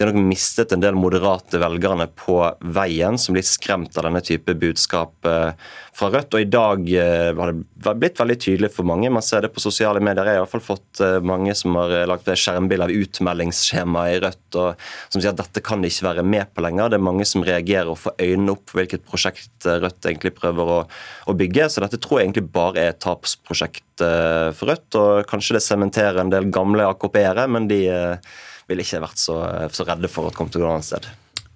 De har nok mistet en del moderate velgerne på veien, som blir skremt av denne type budskap eh, fra Rødt. Og i dag eh, har det blitt veldig tydelig for mange. Man ser det på sosiale medier. Jeg har i hvert fall fått eh, mange som har lagt skjermbilde av utmeldingsskjema i Rødt, og som sier at dette kan de ikke være med på lenger. Det er mange som reagerer og får øynene opp for hvilket prosjekt Rødt egentlig prøver å, å bygge. Så dette tror jeg egentlig bare er et tapsprosjekt for Rødt, og kanskje det sementerer en del gamle AKP-ere, men de ville ikke vært så, så redde for at kom til å gå et annet sted.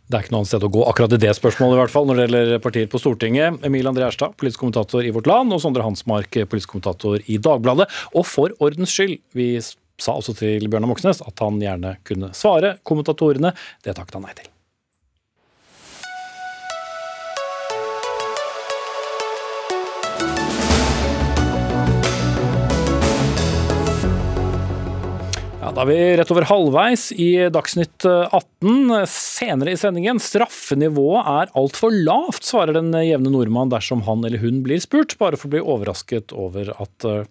Det er ikke noe annet sted å gå akkurat i det spørsmålet, i hvert fall, når det gjelder partier på Stortinget. Emil André Erstad, politisk kommentator i Vårt Land, og Sondre Hansmark, politisk kommentator i Dagbladet. Og for ordens skyld, vi sa også til Bjørnar Moxnes at han gjerne kunne svare kommentatorene. Det takket han nei til. Da er vi rett over halvveis i Dagsnytt 18. Senere i sendingen straffenivået er altfor lavt, svarer den jevne nordmann dersom han eller hun blir spurt, bare for å bli overrasket over at uh,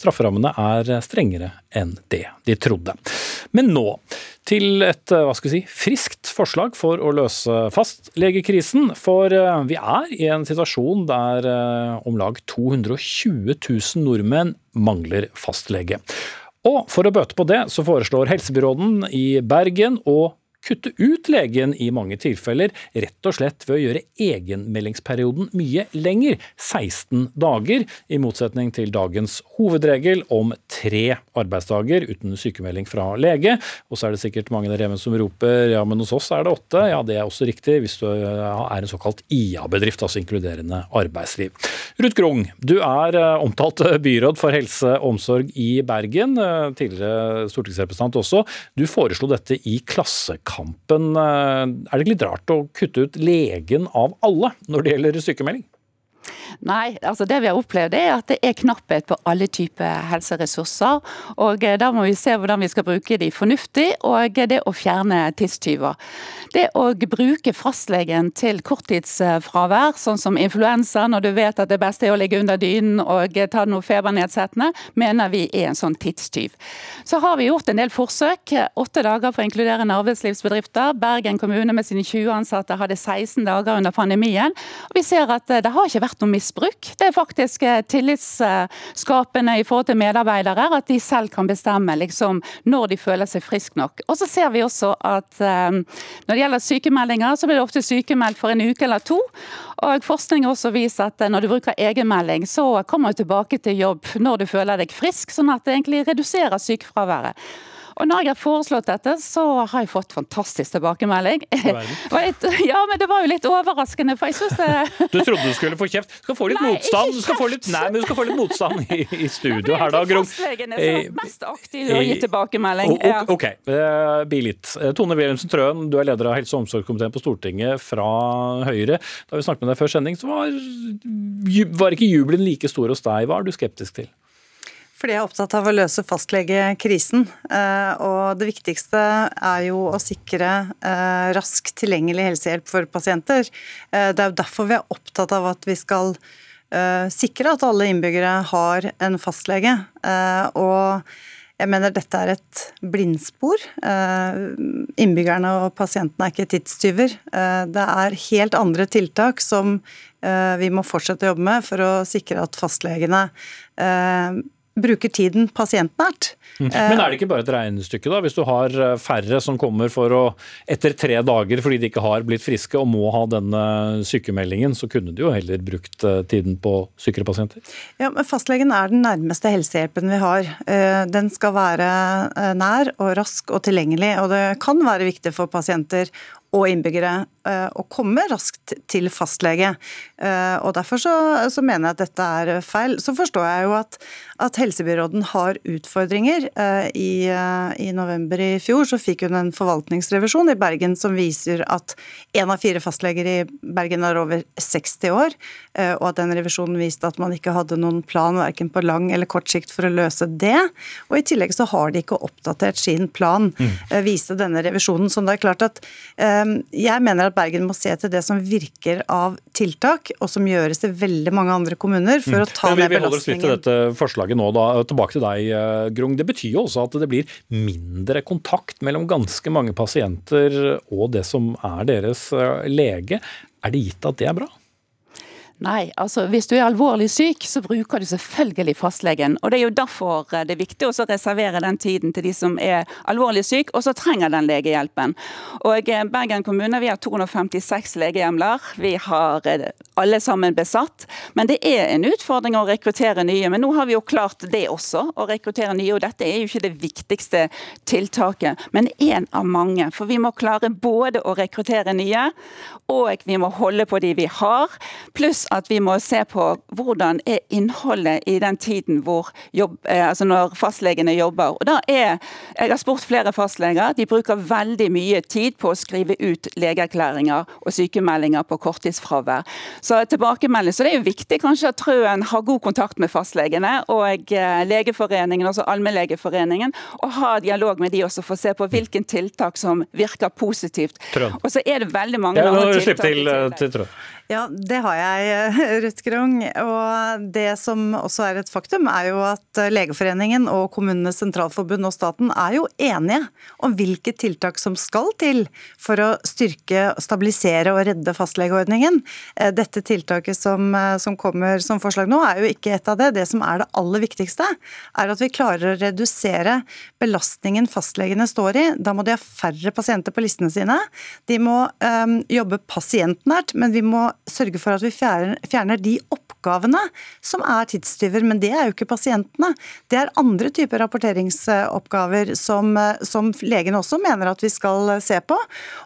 strafferammene er strengere enn det de trodde. Men nå til et hva skal vi si, friskt forslag for å løse fastlegekrisen. For vi er i en situasjon der om lag 220 000 nordmenn mangler fastlege. Og for å bøte på det, så foreslår helsebyråden i Bergen å kutte ut legen i mange tilfeller, rett og slett ved å gjøre egenmeldingsperioden mye lenger, 16 dager, i motsetning til dagens hovedregel om tre arbeidsdager uten sykemelding fra lege. Og så er det sikkert mange der hjemme som roper ja, men hos oss er det åtte. Ja, det er også riktig hvis du er en såkalt IA-bedrift, altså inkluderende arbeidsliv. Ruth Grung, du er eh, omtalt byråd for helse og omsorg i Bergen, eh, tidligere stortingsrepresentant også. Du foreslo dette i Klassekampen kampen. Eh, er det ikke litt rart å kutte ut legen av alle når det gjelder sykemelding? Nei, altså det vi har opplevd er at det er knapphet på alle typer helseressurser. og eh, Da må vi se hvordan vi skal bruke de fornuftig, og det å fjerne tidstyver. Det å bruke fastlegen til korttidsfravær, sånn som influensa, når du vet at det beste er å ligge under dynen og ta noe febernedsettende, mener vi er en sånn tidstyv. Så har vi gjort en del forsøk. Åtte dager for inkluderende arbeidslivsbedrifter. Bergen kommune med sine 20 ansatte hadde 16 dager under pandemien. og Vi ser at det har ikke vært noe misbruk. Det er faktisk eh, tillitsskapende i forhold til medarbeidere, at de selv kan bestemme liksom, når de føler seg friske nok. Og så ser vi også at eh, når det gjelder sykemeldinger, så blir det ofte sykemeldt for en uke eller to. Og Forskning også viser at eh, når du bruker egenmelding, så kommer du tilbake til jobb når du føler deg frisk, sånn at det egentlig reduserer sykefraværet. Og når jeg har foreslått dette, så har jeg fått fantastisk tilbakemelding. ja, men det var jo litt overraskende, for jeg syns det Du trodde du skulle få kjeft? Du skal få litt nei, motstand. Du skal få litt, nei, men du skal få litt motstand i, i studio her, da, Grung. Fastlegene som er mest aktive og gir tilbakemelding. Ja. OK, uh, litt. Eh, Tone Wilhelmsen Trøen, du er leder av helse- og omsorgskomiteen på Stortinget fra Høyre. Da vi snakket med deg før sending, så var, var ikke jubelen like stor hos deg. Hva er du skeptisk til? Fordi jeg er opptatt av å løse fastlegekrisen. Eh, og det viktigste er jo å sikre eh, rask tilgjengelig helsehjelp for pasienter. Eh, det er jo derfor vi er opptatt av at vi skal sikre at alle innbyggere har en fastlege. Og jeg mener dette er et blindspor. Innbyggerne og pasientene er ikke tidstyver. Det er helt andre tiltak som vi må fortsette å jobbe med for å sikre at fastlegene bruker tiden pasientnært. Mm. Men er det ikke bare et regnestykke, da? Hvis du har eh, færre som kommer for å, etter tre dager fordi de ikke har blitt friske og må ha denne sykemeldingen, så kunne du jo heller brukt eh, tiden på sykere pasienter? Ja, men Fastlegen er den nærmeste helsehjelpen vi har. Eh, den skal være nær og rask og tilgjengelig. Og det kan være viktig for pasienter og innbyggere eh, å komme raskt til fastlege. Eh, og Derfor så, så, mener jeg at dette er feil. Så forstår jeg jo at, at helsebyråden har utfordringer. Eh, I, I, november i fjor så fikk hun en forvaltningsrevisjon i Bergen som viser at én av fire fastleger i Bergen er over 60 år, og at den revisjonen viste at man ikke hadde noen plan verken på lang eller kort sikt for å løse det. Og i tillegg så har de ikke oppdatert sin plan, mm. viste denne revisjonen. Så det er klart at jeg mener at Bergen må se til det som virker av tiltak, og som gjøres i veldig mange andre kommuner, for mm. å ta ned belastningen. Vi holder oss litt til dette forslaget nå, da. Tilbake til deg, eh, Grung. Det betyr jo også at det blir mindre kontakt mellom ganske mange pasienter og det som er deres eh, lege. Er det gitt at det er bra? Nei, altså hvis du er alvorlig syk, så bruker du selvfølgelig fastlegen. Og Det er jo derfor eh, det er viktig å reservere den tiden til de som er alvorlig syk og så trenger den legehjelpen. Og eh, Bergen kommune vi har 256 legehjemler. Vi har eh, alle sammen besatt. Men det er en utfordring å rekruttere nye. Men nå har vi jo klart det også, å rekruttere nye. Og dette er jo ikke det viktigste tiltaket, men én av mange. For vi må klare både å rekruttere nye, og vi må holde på de vi har. pluss at vi må se på hvordan er innholdet i den tiden hvor jobb, eh, altså når fastlegene jobber. Og da er, Jeg har spurt flere fastleger. De bruker veldig mye tid på å skrive ut legeerklæringer og sykemeldinger på korttidsfravær. Så tilbakemelding, så det er jo viktig kanskje at Trøen har god kontakt med fastlegene og eh, Legeforeningen, også Allmennlegeforeningen, og ha dialog med de også for å se på hvilken tiltak som virker positivt. Trøen. Og så er det veldig mange ja, andre tiltak. Slipp til, eh, til Trøen. Ja, det har jeg, Ruth Grung. Og det som også er et faktum, er jo at Legeforeningen og Kommunenes sentralforbund og staten er jo enige om hvilke tiltak som skal til for å styrke, stabilisere og redde fastlegeordningen. Eh, dette tiltaket som, eh, som kommer som forslag nå, er jo ikke et av det. Det som er det aller viktigste, er at vi klarer å redusere belastningen fastlegene står i. Da må de ha færre pasienter på listene sine. De må um, jobbe pasientnært, men vi må sørge for at vi fjerner de oppgavene som er tidstyver. Men det er jo ikke pasientene. Det er andre typer rapporteringsoppgaver som, som legene også mener at vi skal se på.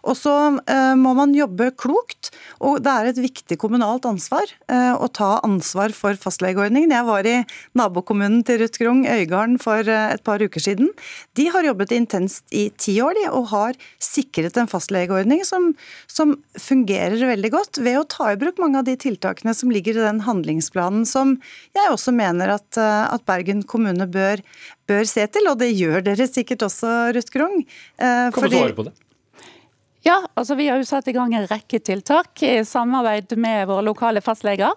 Og så uh, må man jobbe klokt. Og det er et viktig kommunalt ansvar å ta ansvar for fastlegeordningen. Jeg var i nabokommunen til Ruth Grung, Øygarden, for et par uker siden. De har jobbet intenst i ti år de, og har sikret en fastlegeordning som, som fungerer veldig godt ved å ta i bruk mange av de tiltakene som ligger i den handlingsplanen som jeg også mener at, at Bergen kommune bør, bør, se til, og det gjør dere sikkert også, Ruth Grung. Kan du svare på det? Ja, altså vi har jo satt i gang en rekke tiltak i samarbeid med våre lokale fastleger.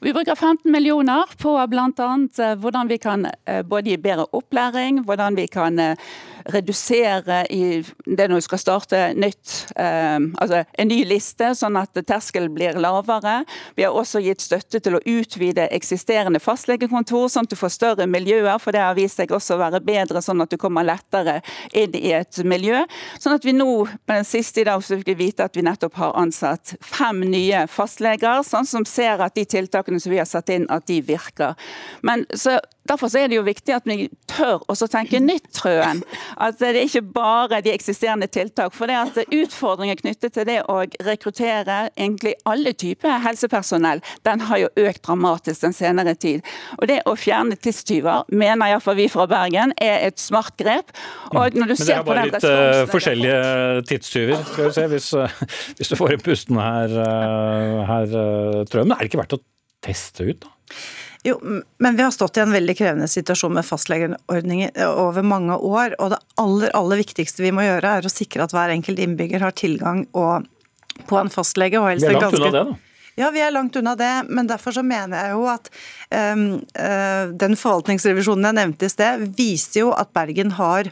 Vi bruker 15 millioner på bl.a. Eh, hvordan vi kan eh, både gi bedre opplæring, hvordan vi kan eh, redusere i det når du skal starte nytt, altså en ny liste, sånn at terskelen blir lavere. Vi har også gitt støtte til å utvide eksisterende fastlegekontor, sånn at du får større miljøer, for det har vist seg også å være bedre, sånn at du kommer lettere inn i et miljø. Sånn at vi nå, på den siste i dag, fikk vi vite at vi nettopp har ansatt fem nye fastleger, sånn som ser at de tiltakene som vi har satt inn, at de virker. Men så Derfor er det jo viktig at vi tør å tenke nytt, Trøen. At det er ikke bare de eksisterende tiltak. For det at utfordringer knyttet til det å rekruttere egentlig alle typer helsepersonell, den har jo økt dramatisk den senere tid. Og det å fjerne tidstyver, mener iallfall vi fra Bergen, er et smart grep. Og når du Men det er bare litt uh, forskjellige tidstyver, skal vi se, hvis, uh, hvis du får i pusten her, uh, her Trøen. Men er det ikke verdt å teste ut, da? Jo, men vi har stått i en veldig krevende situasjon med fastlegeordningen over mange år. Og det aller, aller viktigste vi må gjøre, er å sikre at hver enkelt innbygger har tilgang på en fastlege. Og helst vi er langt ganske... unna det, da. Ja, vi er langt unna det, men derfor så mener jeg jo at um, uh, den forvaltningsrevisjonen jeg nevnte i sted, viser jo at Bergen har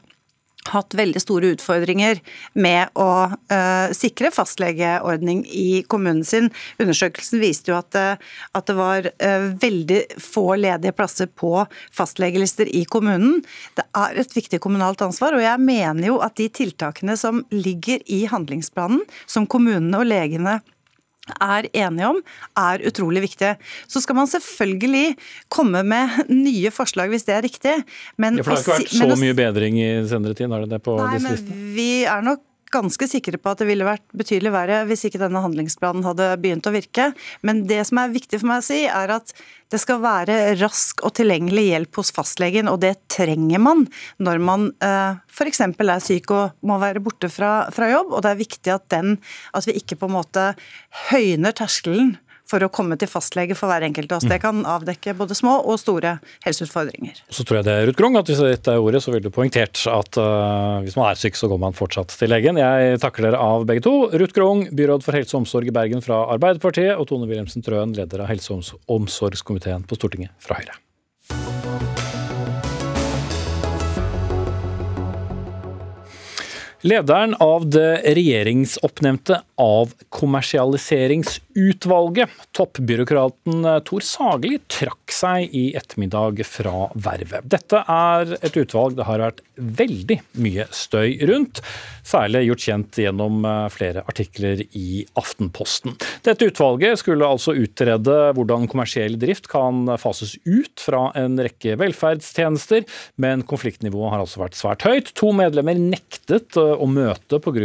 hatt veldig store utfordringer med å uh, sikre fastlegeordning i kommunen sin. Undersøkelsen viste jo at, uh, at det var uh, veldig få ledige plasser på fastlegelister i kommunen. Det er et viktig kommunalt ansvar, og jeg mener jo at de tiltakene som ligger i handlingsplanen, som kommunene og legene er enige om, er utrolig viktige. Så skal man selvfølgelig komme med nye forslag hvis det er riktig. Men ja, for det har ikke vært så mye bedring i senere tid? er det det på nei, disse listene? Vi er nok ganske sikre på at det ville vært betydelig verre hvis ikke denne handlingsplanen hadde begynt å virke. Men det som er viktig for meg å si, er at det skal være rask og tilgjengelig hjelp hos fastlegen, og det trenger man når man eh, f.eks. er syk og må være borte fra, fra, jobb. Og det er viktig at, den, at vi ikke på en måte høyner terskelen for å komme til fastlege for hver enkelt av oss. Det mm. kan avdekke både små og store helseutfordringer. Så tror jeg det er Ruth Grung, at hvis dette er ordet, så ville du poengtert at uh, hvis man er syk, så går man fortsatt til legen. Jeg takker dere av begge to. Ruth Grung, byråd for helse og omsorg i Bergen fra Arbeiderpartiet, og Tone Wilhelmsen Trøen, leder av helse- og omsorgskomiteen på Stortinget fra Høyre. Lederen av det regjeringsoppnevnte avkommersialiseringsutvalget, toppbyråkraten Tor Sagli, trakk seg i ettermiddag fra vervet. Dette er et utvalg det har vært veldig mye støy rundt, særlig gjort kjent gjennom eh, flere artikler i Aftenposten. Dette utvalget skulle altså utrede hvordan kommersiell drift kan fases ut fra en rekke velferdstjenester, men konfliktnivået har altså vært svært høyt. To medlemmer nektet eh, å møte pga.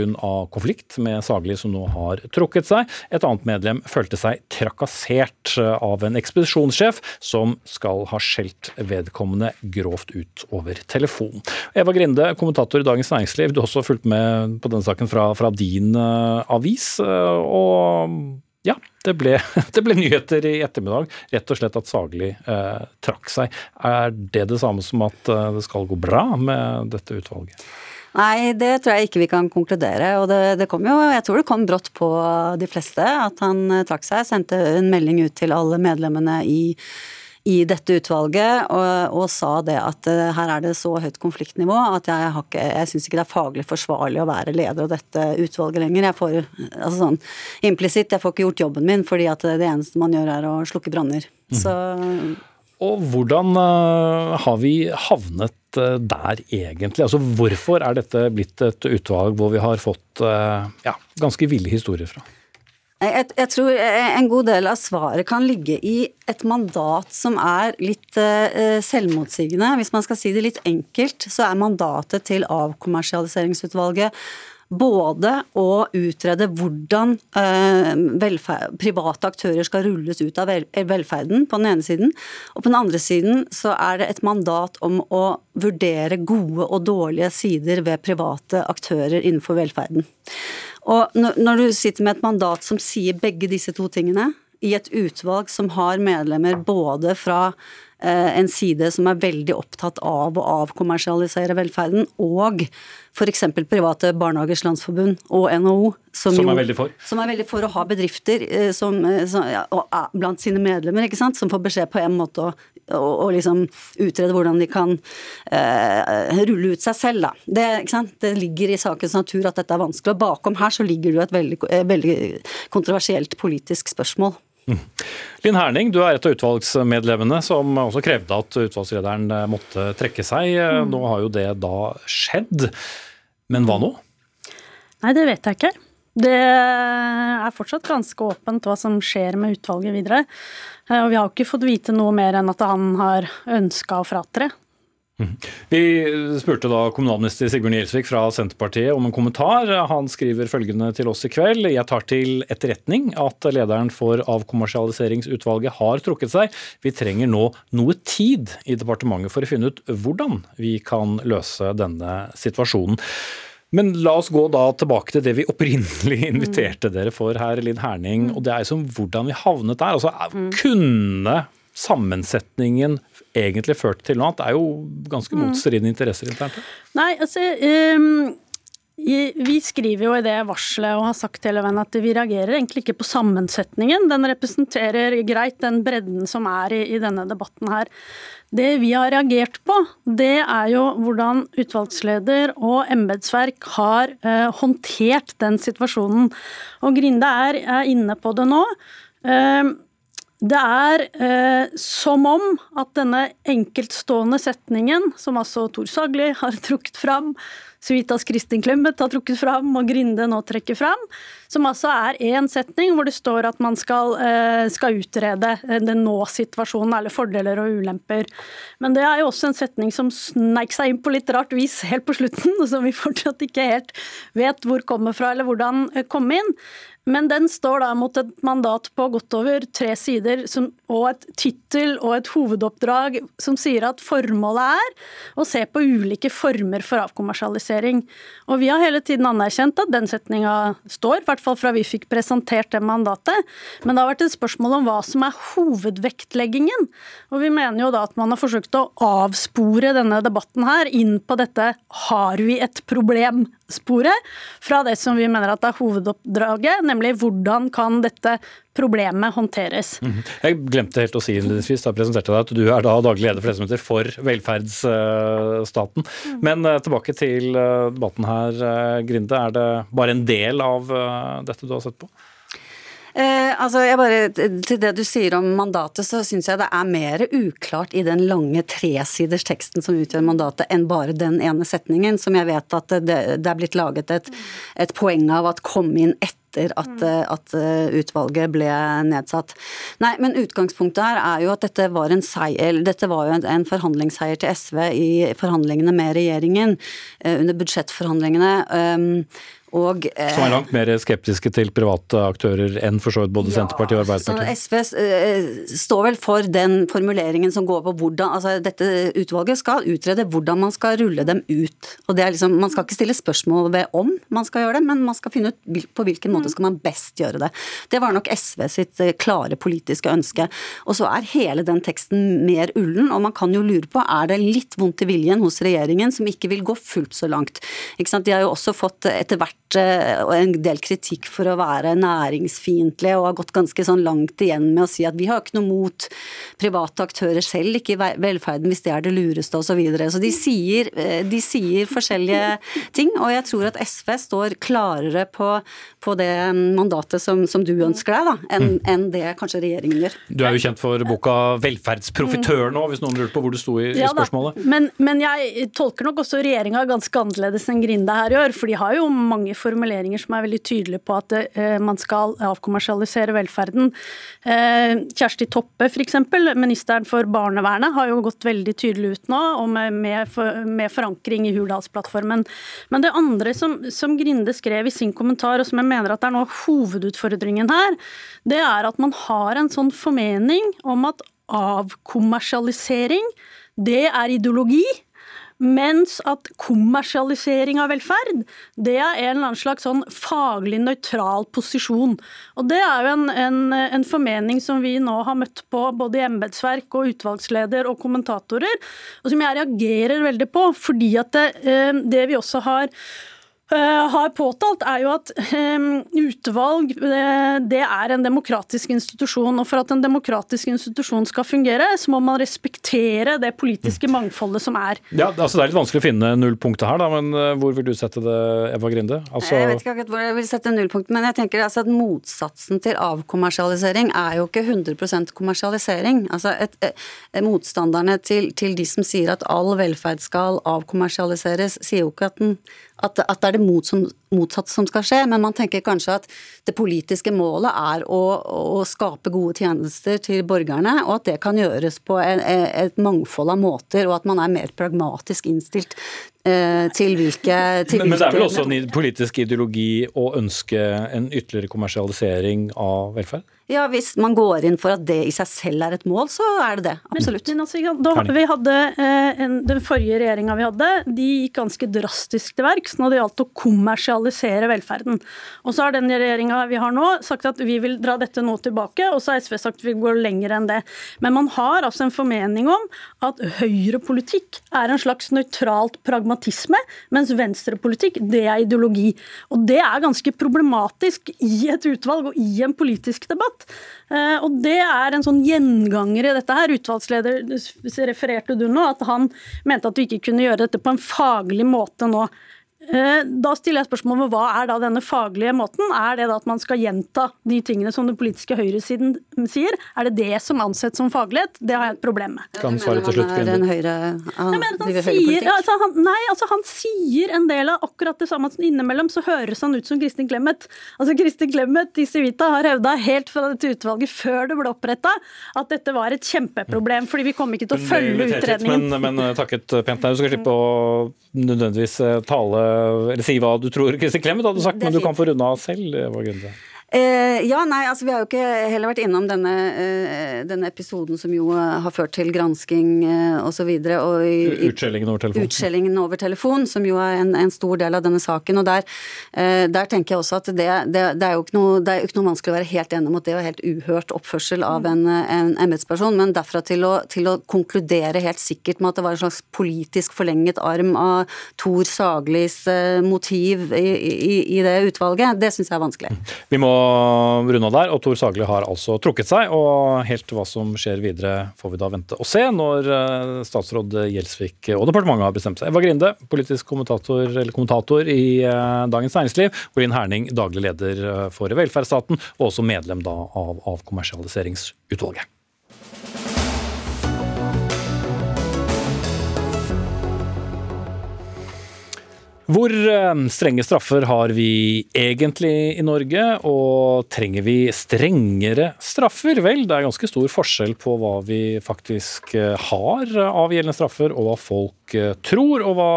konflikt med Sagli, som nå har trukket seg. Et annet medlem følte seg trakassert av en ekspedisjonssjef som skal ha skjelt vedkommende grovt ut over telefon. Eva Grinde, kommentator i Dagens Næringsliv, du har også fulgt med på denne saken fra, fra din uh, avis. Uh, og ja, det ble, det ble, nyheter i ettermiddag. Rett og slett at Sagli eh, trakk seg. Er det det samme som at det skal gå bra med dette utvalget? Nei, det tror jeg ikke vi kan konkludere. Og det, det kom jo, jeg tror det kom brått på de fleste at han eh, trakk seg. Sendte en melding ut til alle medlemmene i, i dette utvalget og, og, sa det at uh, her er det så høyt konfliktnivå at jeg, har ikke, jeg syns ikke det er faglig forsvarlig å være leder av dette utvalget lenger. Jeg får altså sånn implisitt, jeg får ikke gjort jobben min fordi at det eneste man gjør er å slukke branner. Mm. Så og hvordan uh, har vi havnet uh, der egentlig? Altså Hvorfor er dette blitt et utvalg hvor vi har fått uh, ja, ganske ville historier fra? Jeg, jeg, tror en god del av svaret kan ligge i et mandat som er litt selvmotsigende. Hvis man skal si det litt enkelt, så er mandatet til avkommersialiseringsutvalget både å utrede hvordan velferd, private aktører skal rulles ut av velferden, på den ene siden. Og på den andre siden så er det et mandat om å vurdere gode og dårlige sider ved private aktører innenfor velferden. Og når du sitter med et mandat som sier begge disse to tingene, i et utvalg som har medlemmer både fra Eh, en side som er veldig opptatt av å avkommersialisere velferden, og f.eks. Private Barnehagers Landsforbund og NHO. Som, som, er veldig for? Som er veldig for å ha bedrifter eh, som, eh, som, ja, blant sine medlemmer, ikke sant? som får beskjed på en måte å, å liksom utrede hvordan de kan eh, rulle ut seg selv. Da. Det, det ligger i sakens natur at dette er vanskelig. Og bakom her så ligger det jo et veldig, veldig kontroversielt politisk spørsmål. Linn Herning, du er et av utvalgsmedlemmene som også krevde at utvalgslederen eh, måtte trekke seg. Eh, mm. Nå har jo det da skjedd. Men hva nå? Nei, det vet jeg ikke. Det er fortsatt ganske åpent hva som skjer med utvalget videre. Eh, og vi har ikke fått vite noe mer enn at han har ønska å fratre. Vi spurte da kommunalminister Sigbjørn Gjelsvik fra Senterpartiet om en kommentar. Han skriver følgende til oss i kveld. Jeg tar til etterretning at lederen for avkommersialiseringsutvalget har trukket seg. Vi trenger nå noe tid i departementet for å finne ut hvordan vi kan løse denne situasjonen. Men la oss gå da tilbake til det vi opprinnelig inviterte dere for her, Linn Herning. og Det er som hvordan vi havnet der. Altså, mm. Kunne sammensetningen egentlig ført til noe annet? Det er jo ganske mm. motstridende interesser internt. Nei, altså... Um vi skriver jo i det varselet og har sagt hele veien at vi reagerer egentlig ikke på sammensetningen. Den representerer greit den bredden som er i, i, denne debatten her. Det vi har reagert på, det er jo hvordan utvalgsleder og embetsverk har eh, håndtert den situasjonen. Og Grinde er, er inne på det nå. Eh, det er eh, som om at denne enkeltstående setningen, som altså Tor Sagli har trukket fram, Civitas Kristin Clemet har trukket fram, og Grinde nå trekker fram, som altså er én setning hvor det står at man skal, eh, skal utrede eh, den nå-situasjonen, eller fordeler og ulemper. Men det er jo også en setning som sneik seg inn på litt rart vis helt på slutten, og som vi fortsatt ikke helt vet hvor kommer fra, eller hvordan eh, kom inn. Men den står da mot et mandat på godt over tre sider som, og et tittel og et hovedoppdrag som sier at formålet er å se på ulike former for avkommersialisering. Og vi har hele tiden anerkjent at den setninga står, i hvert fall fra vi fikk presentert det mandatet. Men det har vært et spørsmål om hva som er hovedvektleggingen. Og vi mener jo da at man har forsøkt å avspore denne debatten her inn på dette har vi et problem sporet fra det som vi mener at er hovedoppdraget, nemlig hvordan kan dette problemet håndteres. -hmm. Jeg glemte helt å si innledningsvis da presenterte deg at du er da daglig leder for det som heter For velferdsstaten. Mm. Men uh, tilbake til uh, debatten her, uh, Grinde. Er det bare en del av dette du har sett på? Eh, altså, jeg bare, Til det du sier om mandatet, så syns jeg det er mer uklart i den lange tresiders teksten som utgjør mandatet, enn bare den ene setningen, som jeg vet at det, det er blitt laget et, et poeng av at kom inn etter at, at, utvalget ble nedsatt. Nei, men utgangspunktet her er jo at dette var en seier, dette var jo en, en forhandlingsseier til SV i forhandlingene med regjeringen eh, under budsjettforhandlingene. Um, og, eh, Som er langt mer skeptiske til private aktører enn for så vidt både ja, Senterpartiet og Arbeiderpartiet? SV eh, står vel for den formuleringen som går på hvordan altså Dette utvalget skal utrede hvordan man skal rulle dem ut. Og det er liksom, Man skal ikke stille spørsmål ved om man skal gjøre det, men man skal finne ut på hvilken måte skal man best gjøre det. Det var nok SV sitt eh, klare politiske ønske. Og så er hele den teksten mer ullen, og man kan jo lure på er det litt vondt i viljen hos regjeringen som ikke vil gå fullt så langt. De har jo også fått etter hvert Eh, en del kritikk for å være næringsfiendtlige og har gått ganske sånn langt igjen med å si at vi har ikke noe mot private aktører selv, ikke i velferden hvis det er det lureste osv. Så, videre. så de sier, eh, de sier forskjellige ting, og jeg tror at SV står klarere på, på det mandatet som, som, du ønsker deg, da, enn mm. en det kanskje regjeringen gjør. Du er jo kjent for boka 'Velferdsprofitør' nå, hvis noen lurte på hvor det sto i, ja, i spørsmålet. Men, men, jeg tolker nok også regjeringa ganske annerledes enn Grinde her gjør, for de har jo mange formuleringer som er veldig tydelige på at uh, man skal avkommersialisere velferden. Uh, Kjersti Toppe f.eks., ministeren for barnevernet, har jo gått veldig tydelig ut nå, og med, forankring i Hurdalsplattformen. Men det andre som, som, Grinde skrev i sin kommentar, og som jeg mener at er noe av hovedutfordringen her, det er at man har en sånn formening om at avkommersialisering, det er ideologi. Mens at kommersialisering av velferd, det er en eller annen slags sånn faglig nøytral posisjon. Og Det er jo en, en, en formening som vi nå har møtt på både i embetsverk og utvalgsleder og kommentatorer, og som jeg reagerer veldig på. Fordi at det, eh, det vi også har har påtalt, er jo at um, utvalg eh, det er en demokratisk institusjon. og For at en demokratisk institusjon skal fungere, så må man respektere det politiske mm. mangfoldet som er. Ja, altså Det er litt vanskelig å finne nullpunktet her, da, men hvor vil du sette det, Eva Grinde? Altså... Jeg vet ikke akkurat hvor jeg vil sette nullpunktet, men jeg tenker altså at motsatsen til avkommersialisering er jo ikke 100 kommersialisering. Altså et, et, Motstanderne til, til de som sier at all velferd skal avkommersialiseres, sier jo ikke at den at, at, det er det mot som, motsatte som skal skje, men man tenker kanskje at det politiske målet er å, å skape gode tjenester til borgerne, og at det kan gjøres på en, et mangfold av måter, og at man er mer pragmatisk innstilt til hvilke til men, men, det er vel også en politisk ideologi å ønske en ytterligere kommersialisering av velferd? Ja, Hvis man går inn for at det i seg selv er et mål, så er det det. Absolutt. Men, altså, da, vi hadde, eh, en, Den forrige regjeringa vi hadde, de gikk ganske drastisk til verks når det gjaldt å kommersialisere velferden. Og så har den regjeringa vi har nå sagt at vi vil dra dette nå tilbake, og så har SV sagt at vi går lenger enn det. Men man har altså en formening om at høyrepolitikk er en slags nøytralt pragmatisme, mens venstrepolitikk det er ideologi. Og det er ganske problematisk i et utvalg og i en politisk debatt. Eh, og det er en sånn gjenganger i dette her. Utvalgsleder refererte du nå, at han mente at vi ikke kunne gjøre dette på en faglig måte nå. Eh, da stiller jeg spørsmål om hva er da denne faglige måten? Er det da at man skal gjenta de tingene som den politiske høyresiden sier? Er det det som anses som faglighet? Det har jeg et problem med. Kan svare til slutt, Grinde. Høyre, han, nei, han, sier, altså, han, nei, altså, han sier en del av akkurat det samme. Innimellom så høres han ut som Kristin Clemet. Altså Kristin Clemet i Civita har hevda helt fra dette utvalget før det ble oppretta at dette var et kjempeproblem, fordi vi kom ikke til å følge utredningen. Men, men eh, takket pent nei, Du skal slippe å nødvendigvis eh, tale eller si hva du tror Kristin Clemet hadde sagt, men du kan få runde av selv. Hva grunnen Eh, ja, nei, altså Vi har jo ikke heller vært innom denne, eh, denne episoden som jo eh, har ført til gransking eh, osv. Utskjellingen over telefon. Utskjellingen over telefon, som jo er en, en stor del av denne saken. og Der, eh, der tenker jeg også at det, det, det, er jo ikke noe, det er jo ikke noe vanskelig å være helt enig om at det var helt uhørt oppførsel av en, en embetsperson, men derfra til å, til å, konkludere helt sikkert med at det var en slags politisk forlenget arm av Tor Saglis eh, motiv i, i, i det utvalget, det syns jeg er vanskelig. Vi må runda der. Og Tor Sagli har altså trukket seg. Og helt hva som skjer videre, får vi da vente og se når eh, statsråd Gjelsvik og departementet har bestemt seg. Eva Grinde, politisk kommentator, eller kommentator i eh, Dagens Næringsliv. Olin Herning, daglig leder eh, for velferdsstaten, og også medlem da av avkommersialiseringsutvalget. Hvor eh, strenge straffer har vi egentlig i Norge, og trenger vi strengere straffer? Vel, det er ganske stor forskjell på hva vi faktisk eh, har av gjeldende straffer, og hva folk eh, tror, og hva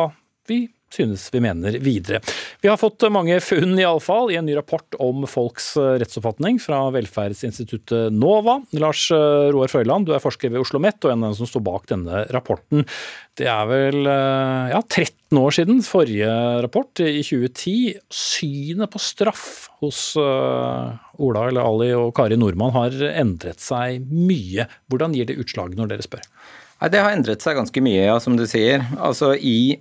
vi synes vi mener videre. Vi har fått mange funn iallfall i en ny rapport om folks rettsoppfatning fra velferdsinstituttet NOVA. Lars Roar Frøyland, du er forsker ved Oslo OsloMet og en av dem som står bak denne rapporten. Det er vel ja, 13 år siden forrige rapport, i 2010. Synet på straff hos Ola eller Ali og Kari Nordmann har endret seg mye. Hvordan gir det utslag når dere spør? Det har endret seg ganske mye, ja, som du sier. Altså I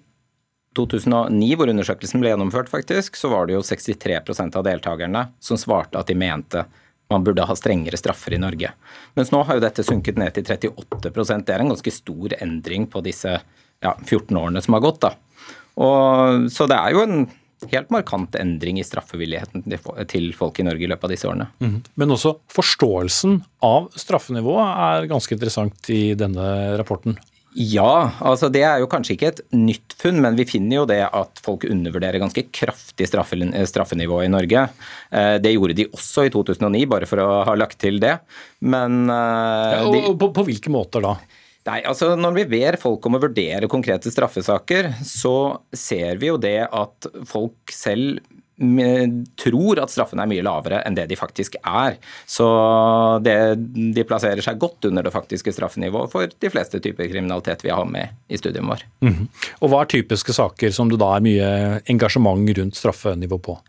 2009, hvor undersøkelsen ble gjennomført, faktisk, så var det jo 63% av deltakerne som svarte at de mente man burde ha strengere straffer i Norge. Mens nå har jo dette sunket ned til 38% Det er en ganske stor endring på disse ja, 14 årene som har gått. da. Og, så det er jo en helt markant endring i straffevilligheten til folk i Norge i løpet av disse årene. Mm. Men også forståelsen av straffenivået er ganske interessant i denne rapporten. Ja, altså det er jo kanskje ikke et nytt funn, men vi finner jo det at folk undervurderer ganske kraftig straffenivå i Norge. Eh, det gjorde de også i 2009, bare for å ha lagt til det. Men eh, ja, og, på, på hvilke måter da? Nei, altså Når vi ber folk om å vurdere konkrete straffesaker, så ser vi jo det at folk selv tror at straffene er mye lavere enn det de faktisk er. Så det, de plasserer seg godt under det faktiske straffenivået for de fleste typer kriminalitet vi har med i studien vår. Mm. Og Hva er typiske saker som det da er mye engasjement rundt straffenivå på?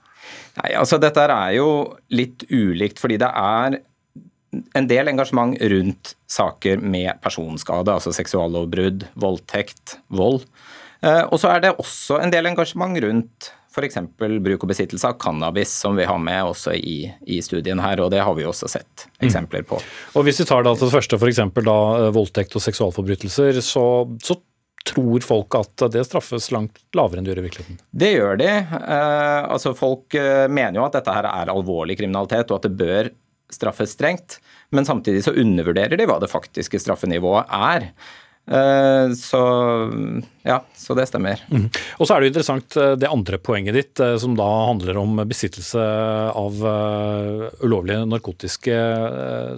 Nei, altså Dette er jo litt ulikt, fordi det er en del engasjement rundt saker med personskade, altså seksuallovbrudd, voldtekt, vold. Eh, og så er det også en del engasjement rundt f.eks. bruk og besittelse av cannabis, som vi har med også i, i, studien her, og det har vi også sett eksempler på. Mm. Og Hvis vi tar da til det første, f.eks. Eh, voldtekt og seksualforbrytelser, så, så tror folk at det straffes langt lavere enn det gjør i virkeligheten? Det gjør de. Eh, altså Folk eh, mener jo at dette her er alvorlig kriminalitet, og at det bør straffes strengt. Men samtidig så undervurderer de hva det faktiske straffenivået er. Eh, så ja, så det stemmer. Mm. Og så er det jo interessant eh, det andre poenget ditt, eh, som da handler om besittelse av ulovlige narkotiske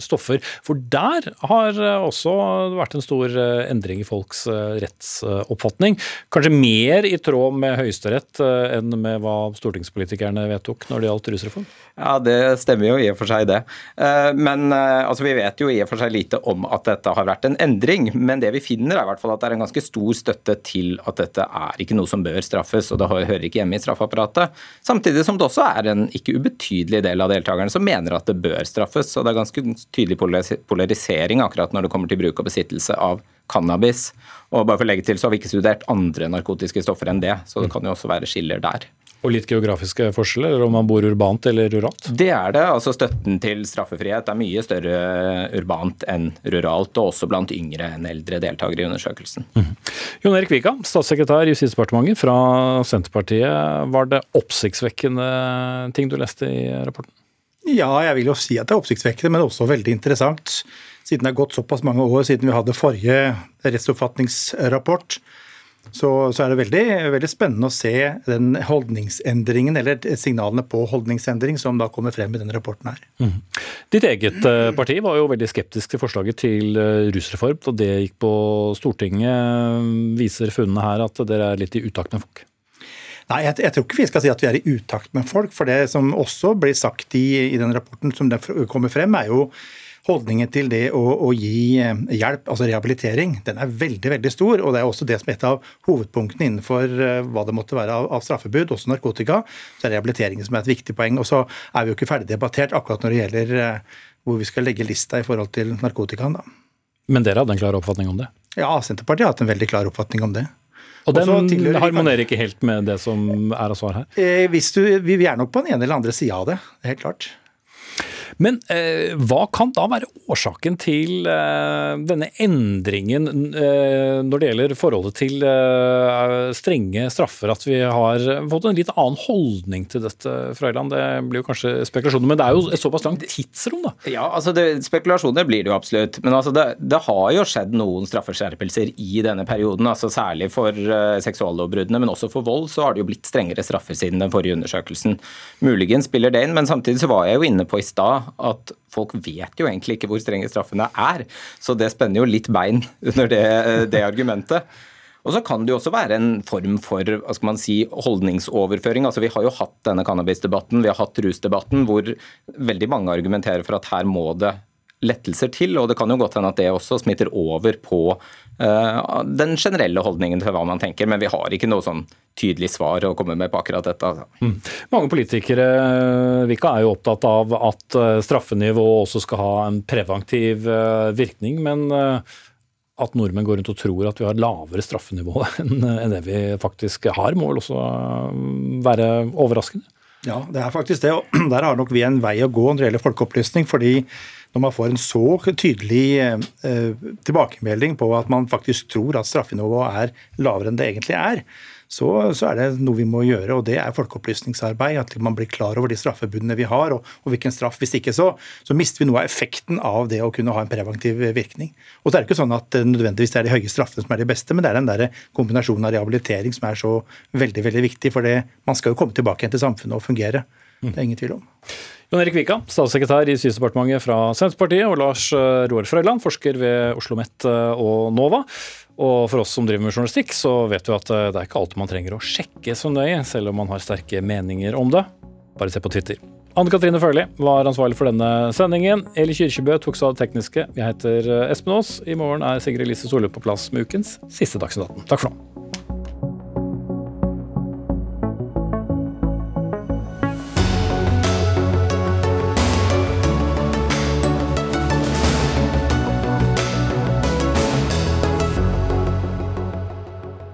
stoffer. For der har også vært en stor endring i folks rettsoppfatning. Kanskje mer i tråd med Høyesterett enn med hva stortingspolitikerne vedtok når det gjaldt rusreform? Ja, det stemmer jo i og for seg det. Men altså, vi vet jo i og for seg lite om at dette har vært en endring. Men det vi finner, er i hvert fall at det er en ganske stor støtte til at dette er ikke noe som bør straffes, og det hører ikke hjemme i straffeapparatet. Samtidig som det også er en ikke ubetydelig del av deltakerne som mener at det bør straffes. og Det er ganske tydelig polarisering akkurat når det kommer til bruk og besittelse av cannabis. Og bare for å legge til, så har vi ikke studert andre narkotiske stoffer enn det, så det kan jo også være skiller der. Og litt geografiske forskjeller, eller om man bor urbant eller ruralt? Det er det. altså Støtten til straffefrihet er mye større urbant enn ruralt, og også blant yngre enn eldre deltakere i undersøkelsen. Mm. Jon Erik Vika, statssekretær i Justisdepartementet fra Senterpartiet. Var det oppsiktsvekkende ting du leste i rapporten? Ja, jeg vil jo si at det er oppsiktsvekkende, men også veldig interessant. Siden det er gått såpass mange år siden vi hadde forrige rettsoppfatningsrapport, så, så, er det veldig, veldig, spennende å se den holdningsendringen, eller signalene på holdningsendring, som da kommer frem i denne rapporten her. Mm. Ditt eget eh, parti var jo veldig skeptisk til forslaget til eh, rusreform, og det gikk på Stortinget. Viser funnene her at dere er litt i utakt med folk? Nei, jeg, jeg, tror ikke vi skal si at vi er i utakt med folk. For det som også blir sagt i, i den rapporten som kommer frem, er jo holdningen til det å, å, gi eh, hjelp, altså rehabilitering, den er veldig veldig stor. og Det er også det som er et av hovedpunktene innenfor eh, hva det måtte være av, av straffebud, også narkotika. Så er rehabilitering som er et viktig poeng. og Så er vi jo ikke ferdig debattert akkurat når det gjelder eh, hvor vi skal legge lista i forhold til narkotikaen. da. Men dere hadde en klar oppfatning om det? Ja, Senterpartiet har hatt en veldig klar oppfatning om det. Og den harmonerer ikke helt med det som er av svar her? Eh, du, vi er nok på den ene eller andre sida av det, helt klart. Men eh, hva kan da være årsaken til eh, denne endringen eh, når det gjelder forholdet til eh, strenge straffer? At vi har fått en litt annen holdning til dette, Frøyland? Det blir jo kanskje spekulasjoner, men det er jo et såpass langt tidsrom, da? Ja, altså det, spekulasjoner blir det jo absolutt. Men altså det, det, har jo skjedd noen straffeskjerpelser i denne perioden. altså Særlig for uh, seksuallovbruddene, men også for vold så har det jo blitt strengere straffer siden den forrige undersøkelsen. Muligens spiller det inn, men samtidig så var jeg jo inne på i stad at folk vet jo egentlig ikke hvor strenge straffene er. Så det spenner jo litt bein under det, det argumentet. Og så kan det jo også være en form for hva skal man si, holdningsoverføring. Altså Vi har jo hatt denne cannabisdebatten, vi har hatt rusdebatten, hvor veldig mange argumenterer for at her må det lettelser til. Og det kan jo godt hende at det også smitter over på uh, den generelle holdningen til hva man tenker. Men vi har ikke noe sånn tydelig svar å komme med på akkurat dette. Altså. Mm. Mange politikere Vika, er jo opptatt av at eh, straffenivået også skal ha en preventiv eh, virkning. men at nordmenn går rundt og tror at vi har lavere straffenivå enn det vi faktisk har, må vel også være overraskende? Ja, det er faktisk det. og Der har nok vi en vei å gå når det gjelder folkeopplysning. fordi når man får en så tydelig eh, tilbakemelding på at man faktisk tror at straffenivået er lavere enn det egentlig er, så, så, er det noe vi må gjøre, og det er folkeopplysningsarbeid. At man blir klar over de straffebudene vi har, og, og hvilken straff. Hvis ikke så, så, mister vi noe av effekten av det å kunne ha en preventiv virkning. Og så er det ikke sånn at det nødvendigvis det er de høye straffene som er de beste, men det er den der kombinasjonen av rehabilitering som er så veldig veldig viktig. For det, man skal jo komme tilbake igjen til samfunnet og fungere. Det er ingen tvil om. Jon Erik Vika, statssekretær i Justisdepartementet fra Senterpartiet, og Lars eh, Roar Frøyland, forsker ved Oslo OsloMet eh, og NOVA. Og for oss som driver med journalistikk, så vet vi at eh, det er ikke alt man trenger å sjekke så nøye, selv om man har sterke meninger om det. Bare se på Twitter. Anne Katrine Førli var ansvarlig for denne sendingen. Eli Kyrkjebø tok seg av det tekniske. Jeg heter Espen Aas. I morgen er Sigrid Lise Solhaug på plass med ukens siste Dagsnytt 18. Takk for nå.